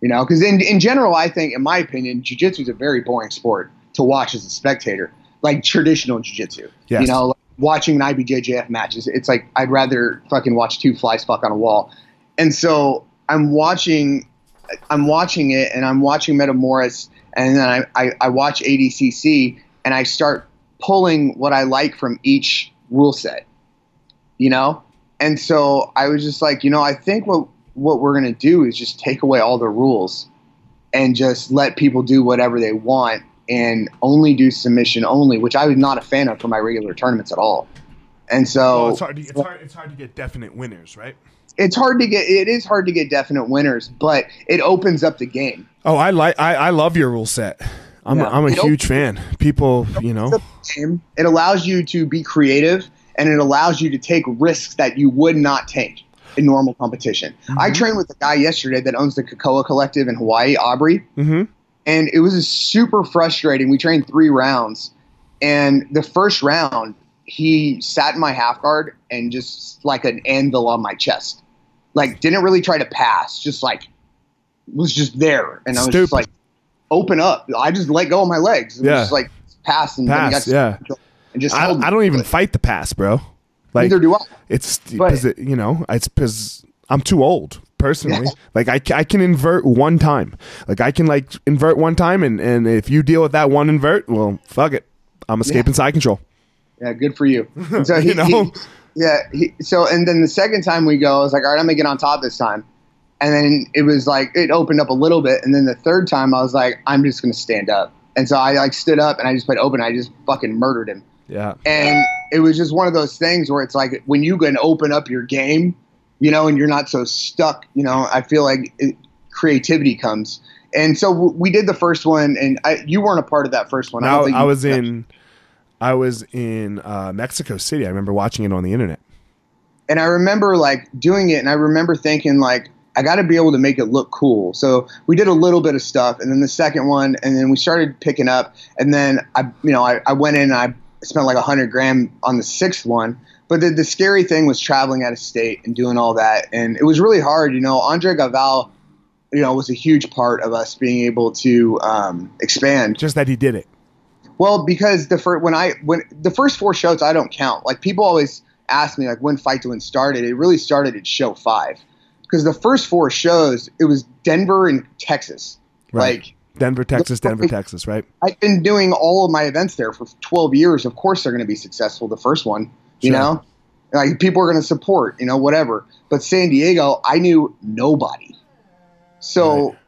You know, because in, in general, I think, in my opinion, jujitsu is a very boring sport to watch as a spectator, like traditional jujitsu. Yes. You know, like watching an IBJJF matches, it's like I'd rather fucking watch two flies fuck on a wall. And so I'm watching, I'm watching it, and I'm watching Metamoris, and then I, I, I watch ADCC, and I start pulling what I like from each rule set. You know, and so I was just like, you know, I think what what we're gonna do is just take away all the rules and just let people do whatever they want and only do submission only, which I was not a fan of for my regular tournaments at all. And so Well, it's hard. To, it's hard. It's hard to get definite winners, right? it's hard to get it is hard to get definite winners, but it opens up the game. Oh, I like. I, I love your rule set. I'm Yeah. a, I'm a It huge fan. People, you know, The game, It allows you to be creative and it allows you to take risks that you would not take in normal competition. I trained with a guy yesterday that owns the Kakoa Collective in Hawaii, Aubrey. hmm and it was super frustrating. We trained three rounds, and the first round he sat in my half guard and just like an anvil on my chest, like didn't really try to pass, just like was just there, and I was Stupid. just like, open up. I just let go of my legs, and Yeah. just like pass and Pass, got yeah. and just I. I don't even fight the pass, bro. Like Neither do I. it's because it, you know it's because I'm too old personally. Yeah. Like I, I can invert one time. Like I can like invert one time, and and if you deal with that one invert, well, fuck it. I'm escaping side control. Yeah, good for you. And so he, You know? he- yeah. He, so and then the second time we go, I was like, all right, I'm gonna get on top this time. And then it was like it opened up a little bit, and then the third time I was like, I'm just gonna stand up. And so I like stood up and I just played open. I just fucking murdered him. Yeah. And it was just one of those things where it's like when you can open up your game, you know, and you're not so stuck. You know, I feel like it, creativity comes. And so w- we did the first one, and I, you weren't a part of that first one. Think I you- was in, I was in uh, Mexico City. I remember watching it on the internet. and I remember like doing it, and I remember thinking like I got to be able to make it look cool. So we did a little bit of stuff, and then the second one, and then we started picking up, and then I, you know, I, I went in and I spent like a hundred grand on the sixth one. But the, the scary thing was traveling out of state and doing all that, and it was really hard. You know, Andre Galvão, you know, was a huge part of us being able to um, expand. Just that he did it. Well, because the first when I when the first four shows I don't count. Like people always ask me like when Fight 2 Win started. It really started at show five because the first four shows it was Denver and Texas. Right. Like Denver, Texas, Denver, Texas, right? I've been doing all of my events there for 12 years. Of course, they're going to be successful. The first one, you Sure. know, like people are going to support, you know, whatever. But San Diego, I knew nobody. So Right.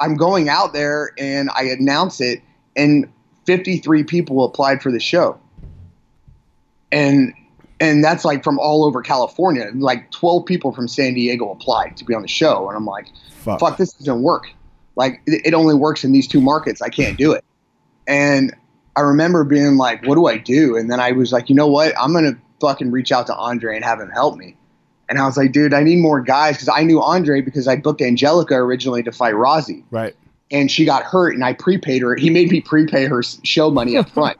I'm going out there and I announce it, and 53 people applied for the show. And and that's like from all over California. Like 12 people from San Diego applied to be on the show, and I'm like, Fuck. fuck, this doesn't work. Like it, it only works in these two markets. I can't do it. And I remember being like, what do I do? And then I was like, you know what? I'm gonna fucking reach out to Andre and have him help me. And I was like, dude, I need more guys because I knew Andre because I booked Angelica originally to fight Rozzy, Right. and she got hurt, and I prepaid her. He made me prepay her show money up front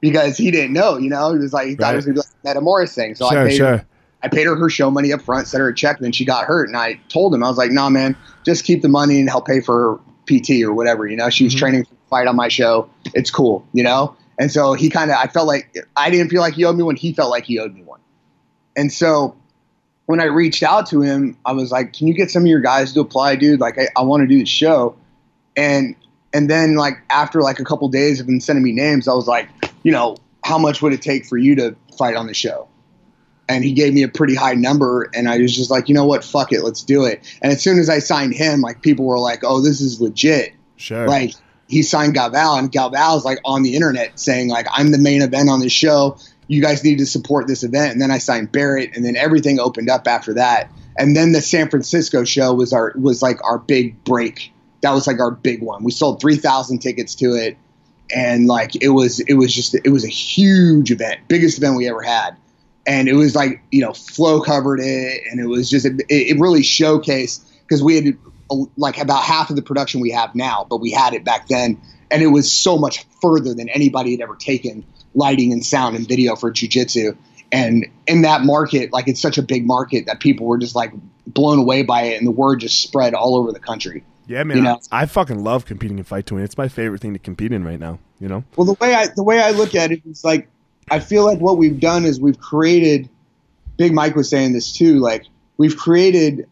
because he didn't know. You know, he was like, he thought it was gonna be like a Metamoris thing. So I sure, paid her sure. I paid her her show money up front, sent her a check, and then she got hurt. And I told him, I was like, nah, man, just keep the money and help pay for her PT or whatever. You know, she was Mhm. training for the fight on my show. It's cool, you know? And so he kind of, I felt like, I didn't feel like he owed me one. He felt like he owed me one. And so when I reached out to him, I was like, can you get some of your guys to apply, dude? Like, I, I want to do the show. And, and then like after like a couple days of him sending me names, I was like, you know, how much would it take for you to fight on the show? And he gave me a pretty high number and i was just like you know what? Fuck it. Let's do it. And as soon as i signed him like people were like oh this is legit. Sure. like he signed Galvão and Galvão is like on the internet saying like i'm the main event on this show. You guys need to support this event. And then i signed barrett and then everything opened up after that. And then the san francisco show was our was like our big break. That was like our big one. We sold 3000 tickets to it and like it was it was just it was a huge event. Biggest event we ever had and it was like you know flow covered it, and it was just it, it really showcased because we had like about half of the production we have now, but we had it back then, and it was so much further than anybody had ever taken lighting and sound and video for jujitsu. And in that market, like it's such a big market that people were just like blown away by it, and the word just spread all over the country. Yeah, man. You know? I, I, fucking love competing in fight to win. It's my favorite thing to compete in right now. You know. Well, the way I the way I look at it is like I feel like what we've done is we've created. Big Mike was saying this too. Like we've created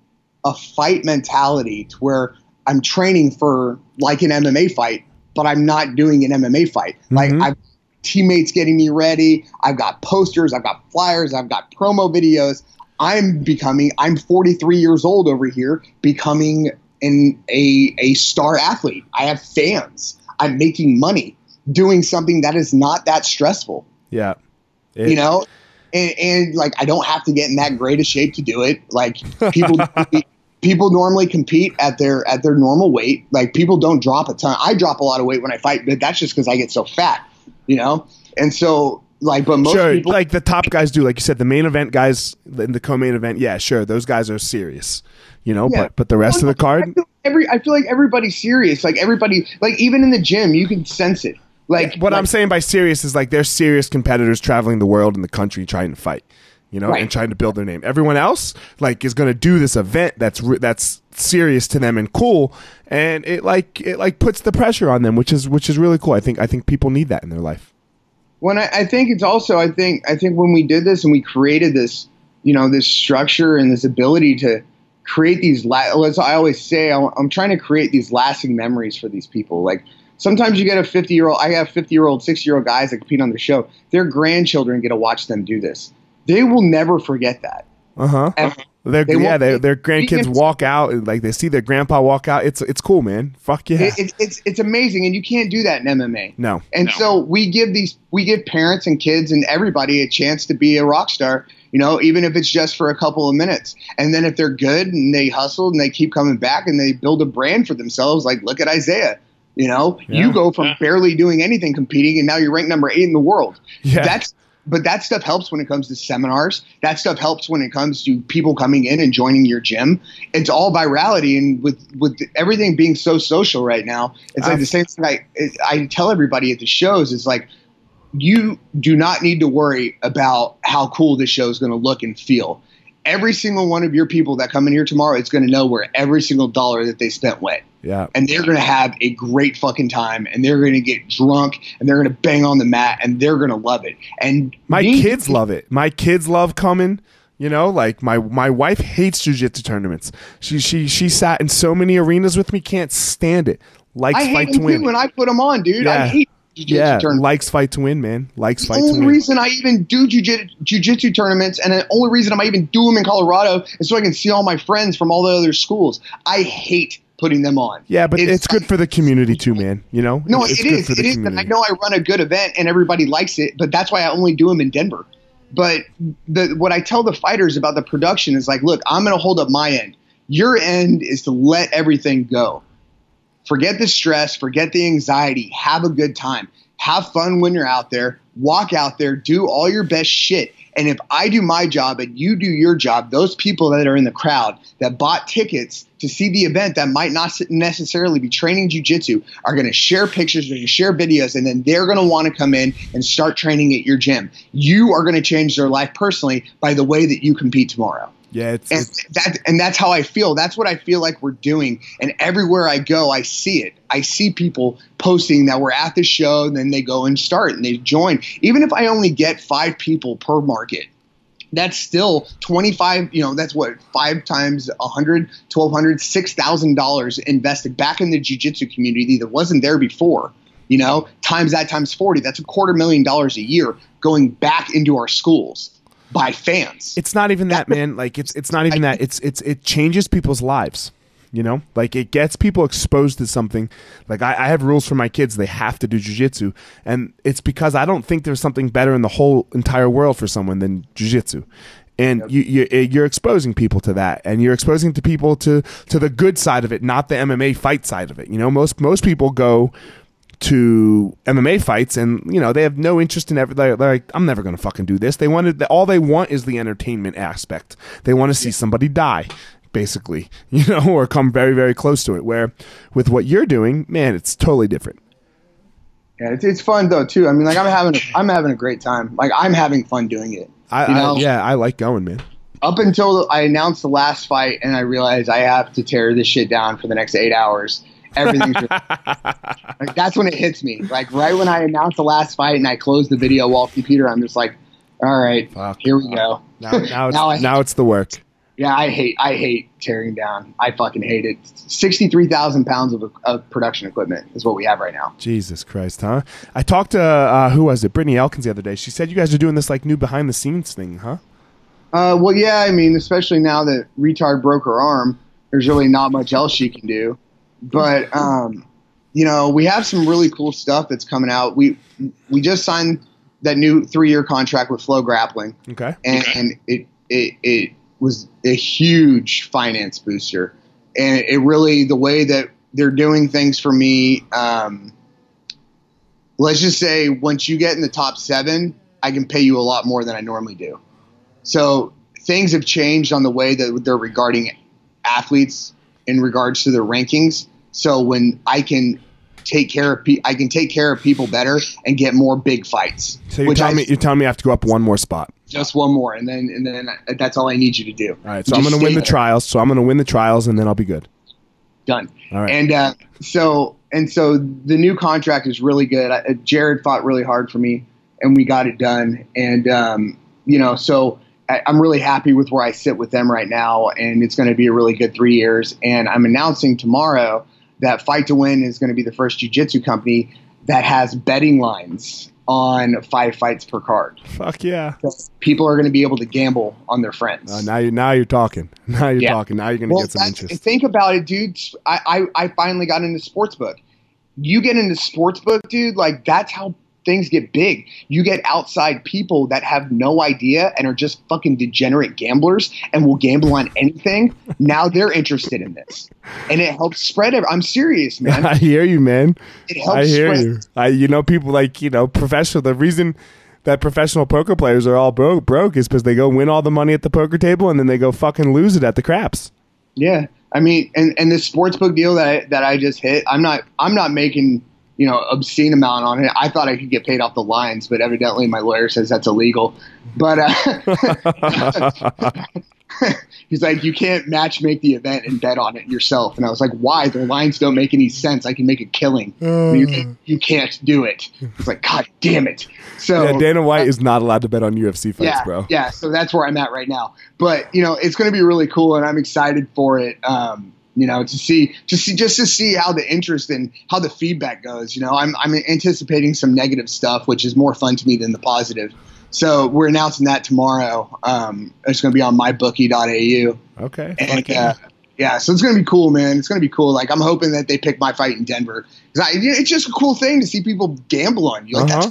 a fight mentality to where I'm training for like an MMA fight, but I'm not doing an MMA fight. Like mm-hmm. I've teammates getting me ready. I've got posters, I've got flyers, I've got promo videos. I'm becoming I'm 43 years old over here becoming an a a star athlete. I have fans. I'm making money doing something that is not that stressful. Yeah. It, you know, and, and, like I don't have to get in that great a shape to do it. Like people people normally compete at their at their normal weight. Like people don't drop a ton. I drop a lot of weight when I fight, but that's just because I get so fat, you know. And so like, but most sure, people, like the top guys do. Like you said, the main event guys in the co-main event, yeah, sure, those guys are serious, you know. Yeah. But but the rest of the card, I every I feel like everybody's serious. Like everybody, like even in the gym, you can sense it. Like what like, I'm saying by serious is like they're serious competitors traveling the world and the country trying to fight you know, right. and trying to build their name. Everyone else like is going to do this event that's that's serious to them and cool, and it like it like puts the pressure on them, which is which is really cool. I think I think people need that in their life. When I, I think it's also I think I think when we did this and we created this, you know, this structure and this ability to create these. La- as I always say, I'm trying to create these lasting memories for these people, like sometimes you get a 50 year old i have 50 year old 60 year old guys that compete on the show their grandchildren get to watch them do this they will never forget that. Uh huh. Their, they yeah, their, their grandkids walk out like they see their grandpa walk out. It's it's cool, man. Fuck yeah. It, it, it's it's amazing, and you can't do that in MMA. No. And no. so we give these we give parents and kids and everybody a chance to be a rock star. You know, even if it's just for a couple of minutes. And then if they're good and they hustle and they keep coming back and they build a brand for themselves, like look at Isaiah. You know, yeah. you go from yeah. barely doing anything competing and now you're ranked number eight in the world. Yeah. That's but that stuff helps when it comes to seminars. That stuff helps when it comes to people coming in and joining your gym. It's all virality, and with with everything being so social right now, it's like the same thing I I tell everybody at the shows is like you do not need to worry about how cool this show is going to look and feel. Every single one of your people that come in here tomorrow is going to know where every single dollar that they spent went. Yeah. And they're going to have a great fucking time and they're going to get drunk and they're going to bang on the mat and they're going to love it. And my me, kids love it. My kids love coming. You know, like my my wife hates jujitsu tournaments. She she she sat in so many arenas with me, can't stand it. Likes I fight to win. when I put them on, dude. Yeah. I hate jiu-jitsu yeah, tournaments. likes fight to win, man. Likes the fight to win. The only reason I even do jiu-jitsu tournaments and the only reason I even do them in Colorado is so I can see all my friends from all the other schools. I hate putting them on. Yeah, but it's, it's good for the community too, man. You know? No, it's, good it is. It is. And I know I run a good event and everybody likes it, but that's why I only do them in Denver. But the, what I tell the fighters about the production is like, look, I'm going to hold up my end. Your end is to let everything go. Forget the stress, forget the anxiety, have a good time. Have fun when you're out there. Walk out there, do all your best shit. And if I do my job and you do your job, those people that are in the crowd that bought tickets to see the event that might not necessarily be training jujitsu are going to share pictures, they're going to share videos, and then they're going to want to come in and start training at your gym. You are going to change their life personally by the way that you compete tomorrow. Yeah, it's, and it's, that and that's how I feel. That's what I feel like we're doing. And everywhere I go, I see it. I see people posting that we're at the show, and then they go and start and they join. Even if I only get five people per market, that's still 25 you know that's what five times 100 1200 6000 dollars invested back in the jiu-jitsu community that wasn't there before you know times that times 40 that's a quarter million dollars a year going back into our schools by fans. It's not even that, man. Like it's it's not even that. It's it's it changes people's lives. You know, like it gets people exposed to something. Like I, I have rules for my kids; they have to do jujitsu, and it's because I don't think there's something better in the whole entire world for someone than jujitsu. And yep. you, you, you're exposing people to that, and you're exposing to people to to the good side of it, not the MMA fight side of it. You know, most most people go to MMA fights, and you know they have no interest in ever. They're, they're like, I'm never gonna fucking do this. They wanted all they want is the entertainment aspect. They want to see somebody die, basically, you know, or come very very close to it. Where with what you're doing, man, it's totally different. Yeah, it's, it's fun though too. I mean, like I'm having a, I'm having a great time. Like I'm having fun doing it. I, You know? I yeah, I like going, man. Up until I announced the last fight and I realized I have to tear this shit down for the next eight hours. Everything's like that's when it hits me. Like right when I announced the last fight and I closed the video wall computer, I'm just like, all right, Fuck. here we go. Now, now, it's, Now I- now it's the work. Yeah, I hate I hate tearing down. I fucking hate it. Sixty three thousand pounds of, of production equipment is what we have right now. Jesus Christ, huh? I talked to uh, who was it? Brittany Elkins the other day. She said you guys are doing this like new behind the scenes thing, huh? Uh, well, yeah, I mean, especially now that retard broke her arm, there's really not much else she can do. But um, you know, we have some really cool stuff that's coming out. We we just signed that new three year contract with Flow Grappling, Okay. and, and it it it was a huge finance booster, and it really the way that they're doing things for me. Um, let's just say once you get in the top seven, I can pay you a lot more than I normally do. So things have changed on the way that they're regarding athletes in regards to their rankings. So when I can take care of pe- I can take care of people better and get more big fights. So you're which telling I- me you're telling me I have to go up one more spot. Just one more, and then and then that's all I need you to do. All right. So Just I'm going to win stay the there. trials. So I'm going to win the trials, and then I'll be good. Done. All right. And uh, so and so the new contract is really good. I, Jared fought really hard for me, and we got it done. And um, you know, so I, I'm really happy with where I sit with them right now, and it's going to be a really good three years. And I'm announcing tomorrow that Fight 2 Win is going to be the first jiu-jitsu company that has betting lines on five fights per card. Fuck yeah. People are going to be able to gamble on their friends. Uh, now you now you're talking. Now you're Yeah. talking. Now you're going to Well, get some that's- interest. think about it, dude. I, I, I finally got into sportsbook. You get into sportsbook, dude, like that's how things get big. You get outside people that have no idea and are just fucking degenerate gamblers and will gamble on anything. now they're interested in this. And it helps spread it. I'm serious, man. I hear you, man. It helps I hear spread you. I you know people like you know professional. The reason that professional poker players are all broke broke is because they go win all the money at the poker table and then they go fucking lose it at the craps. Yeah, I mean, and and this sportsbook deal that I, that I just hit, I'm not I'm not making you know obscene amount on it. I thought I could get paid off the lines, but evidently my lawyer says that's illegal. But uh, he's like, you can't match make the event and bet on it yourself. And I was like, why? The lines don't make any sense. I can make a killing. You, you can't do it. It's like, God damn it. So yeah, Dana White is not allowed to bet on UFC fights, yeah, bro. Yeah, so that's where I'm at right now. But you know, it's going to be really cool, and I'm excited for it. Um, you know, to see just see, just to see how the interest and how the feedback goes. You know, I'm I'm anticipating some negative stuff, which is more fun to me than the positive. So we're announcing that tomorrow. Um, it's going to be on mybookie.ag, Okay. and fuck uh, yeah, so it's going to be cool, man. It's going to be cool. Like I'm hoping that they pick my fight in Denver because it's just a cool thing to see people gamble on you. Like that's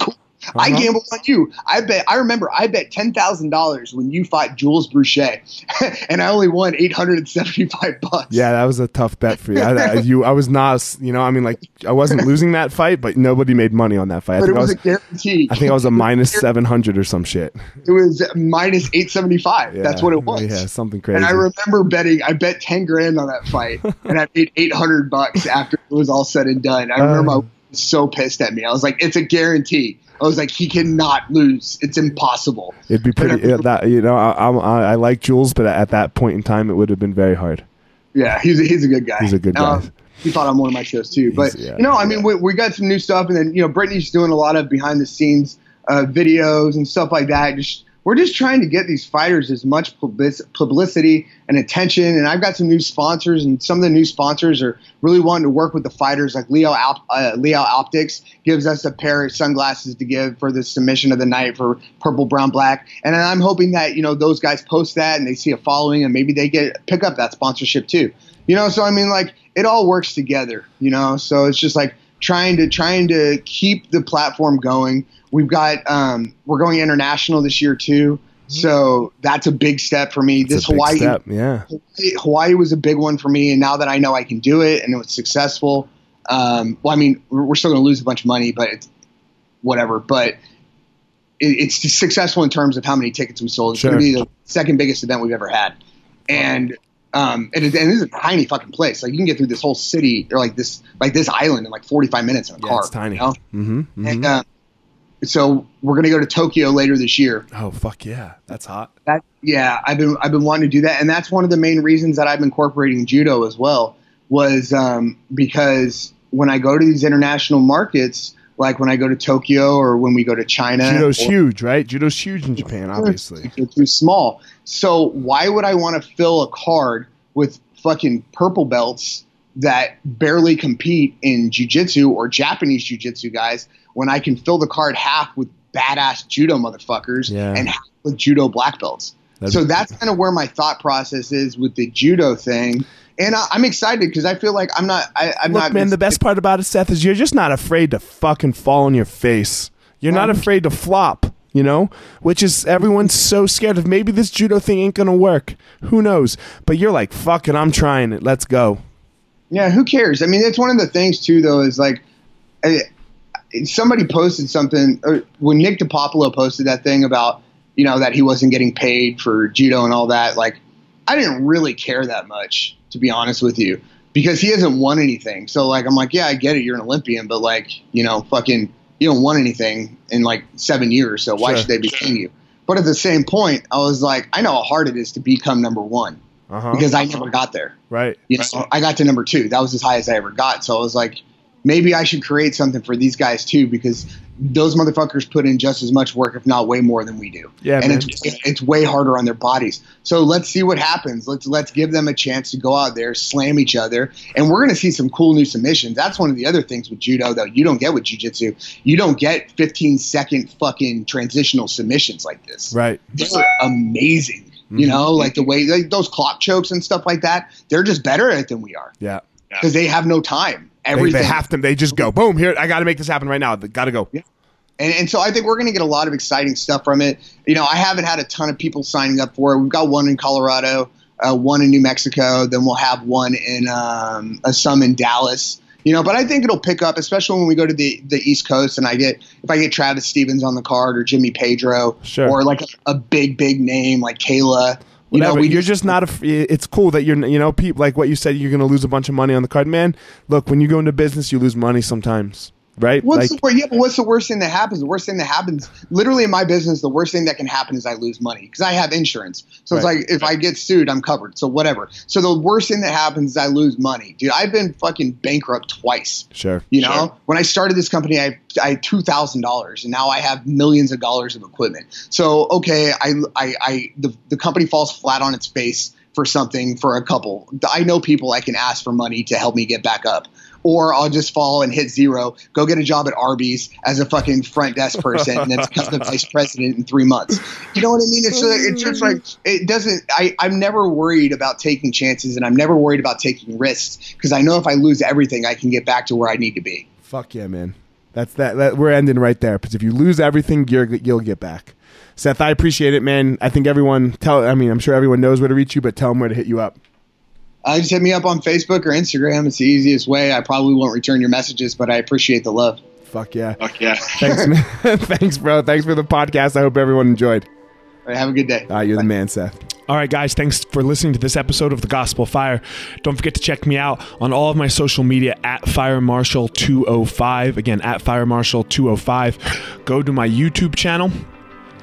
Uh-huh. I gambled on you. I bet. I remember. I bet ten thousand dollars when you fought Jules Bruchez, and I only won eight hundred and seventy-five bucks. Yeah, that was a tough bet for you. I, I, you, I was not, you know, I mean, like, I wasn't losing that fight, but nobody made money on that fight. I but it think I was was, a guarantee. I think I was a minus seven hundred or some shit. it was minus eight seventy-five. Yeah, That's what it was. Yeah, something crazy. And I remember betting. I bet ten grand on that fight, and I made eight hundred bucks after it was all said and done. I remember Uh. my was so pissed at me. I was like, "It's a guarantee." I was like, "He cannot lose. It's impossible." It'd be pretty. Yeah, that you know, I, I, I like Jules, but at that point in time, it would have been very hard. Yeah, he's a, he's a good guy. He's a good guy. Um, he fought on one of my shows too. But yeah, you know, I mean, we, we got some new stuff, and then you know, Brittany's doing a lot of behind the scenes uh, videos and stuff like that. Just we're just trying to get these fighters as much publicity and attention. And I've got some new sponsors, and some of the new sponsors are really wanting to work with the fighters. Like Leo uh, Leo Optics gives us a pair of sunglasses to give for the submission of the night for purple, brown, black. And I'm hoping that you know those guys post that and they see a following, and maybe they get pick up that sponsorship too. You know, so I mean, like it all works together. You know, so it's just like trying to trying to keep the platform going. We've got um, we're going international this year too, so that's a big step for me. It's this Hawaii step, yeah. Hawaii was a big one for me, and now that I know I can do it and it was successful, um, well, I mean, we're still going to lose a bunch of money, but it's whatever. But it, it's successful in terms of how many tickets we sold. It's Sure. going to be the second biggest event we've ever had, and um, and, it, and this is a tiny fucking place. Like you can get through this whole city or like this like this island in like 45 minutes in a Yeah, car. it's tiny. you know? Mm-hmm, And uh, so we're gonna go to Tokyo later this year. Oh fuck yeah, that's hot. That yeah, I've been I've been wanting to do that, and that's one of the main reasons that I'm incorporating judo as well. Was um, because when I go to these international markets, like when I go to Tokyo or when we go to China, Judo's or- huge, right? Judo's huge in Japan, obviously. They're too small. So why would I want to fill a card with fucking purple belts that barely compete in jujitsu or Japanese jujitsu guys when I can fill the card half with badass judo motherfuckers Yeah. and half with judo black belts? That'd so that's kind of where my thought process is with the judo thing. And I, I'm excited because I feel like I'm not. I, I'm Look, not. man, the best part about it, Seth, is you're just not afraid to fucking fall on your face. You're not Um, afraid to flop, you know? Which is everyone's so scared of maybe this judo thing ain't gonna work. Who knows? But you're like, fuck it, I'm trying it. Let's go. Yeah, who cares? I mean, that's one of the things too, though, is like I, somebody posted something or when Nick Delpopolo posted that thing about you know that he wasn't getting paid for judo and all that. Like, I didn't really care that much, to be honest with you, because he hasn't won anything. So like, I'm like, yeah, I get it, you're an Olympian, but like, you know, fucking, you don't won anything in like seven years, so why Sure. should they be paying you? But at the same point, I was like, I know how hard it is to become number one Uh huh. because I never got there. Right. You know, I got to number two. That was as high as I ever got. So I was like, maybe I should create something for these guys too, because those motherfuckers put in just as much work, if not way more than we do. Yeah, and man. it's it's way harder on their bodies. So let's see what happens. Let's let's give them a chance to go out there, slam each other, and we're gonna see some cool new submissions. That's one of the other things with judo that you don't get with jujitsu. You don't get 15 second fucking transitional submissions like this Right. they're amazing. You Mhm. know, like the way like those clock chokes and stuff like that. They're just better at it than we are Yeah. Because they have no time. They, Everything. they have to. They just go boom. Here, I got to make this happen right now. Got to go. and, and so I think we're going to get a lot of exciting stuff from it. You know, I haven't had a ton of people signing up for it. We've got one in Colorado, uh, one in New Mexico, then we'll have one in um, uh, some in Dallas. You know, but I think it'll pick up, especially when we go to the, the East Coast, and I get if I get Travis Stevens on the card or Jimmy Pedro, Sure. or like a, a big big name like Kayla. You know, Whatever. we you're just not. A, it's cool that you're. You know, people like what you said. You're going to lose a bunch of money on the card, man. Look, when you go into business, you lose money sometimes, right? What's like, the, wor- yeah, but what's the worst thing that happens? The worst thing that happens, literally in my business, the worst thing that can happen is I lose money because I have insurance. So it's like if I get sued, I'm covered. So whatever. So the worst thing that happens is I lose money, dude. I've been fucking bankrupt twice. sure. You know, when I started this company, I, I had two thousand dollars, and now I have millions of dollars of equipment. So okay, I, I, I the, the company falls flat on its face for something for a couple. I know people I can ask for money to help me get back up. Or I'll just fall and hit zero, go get a job at Arby's as a fucking front desk person, and then become the vice president in three months. You know what I mean? It's just, it's just like it doesn't. I I'm never worried about taking chances, and I'm never worried about taking risks because I know if I lose everything, I can get back to where I need to be. Fuck yeah, man. That's that. that we're ending right there because if you lose everything, you're you'll get back. Seth, I appreciate it, man. I think everyone tell. I mean, I'm sure everyone knows where to reach you, but tell them where to hit you up. Uh, just hit me up on Facebook or Instagram. It's the easiest way. I probably won't return your messages, but I appreciate the love. Fuck yeah. Fuck yeah. Thanks, man. Thanks, bro. Thanks for the podcast. I hope everyone enjoyed. All right, have a good day. All right, you're the man, Seth. All right, guys, thanks for listening to this episode of The Gospel Fire. Don't forget to check me out on all of my social media at Fire Marshal 205. Again, at Fire Marshal 205. Go to my YouTube channel.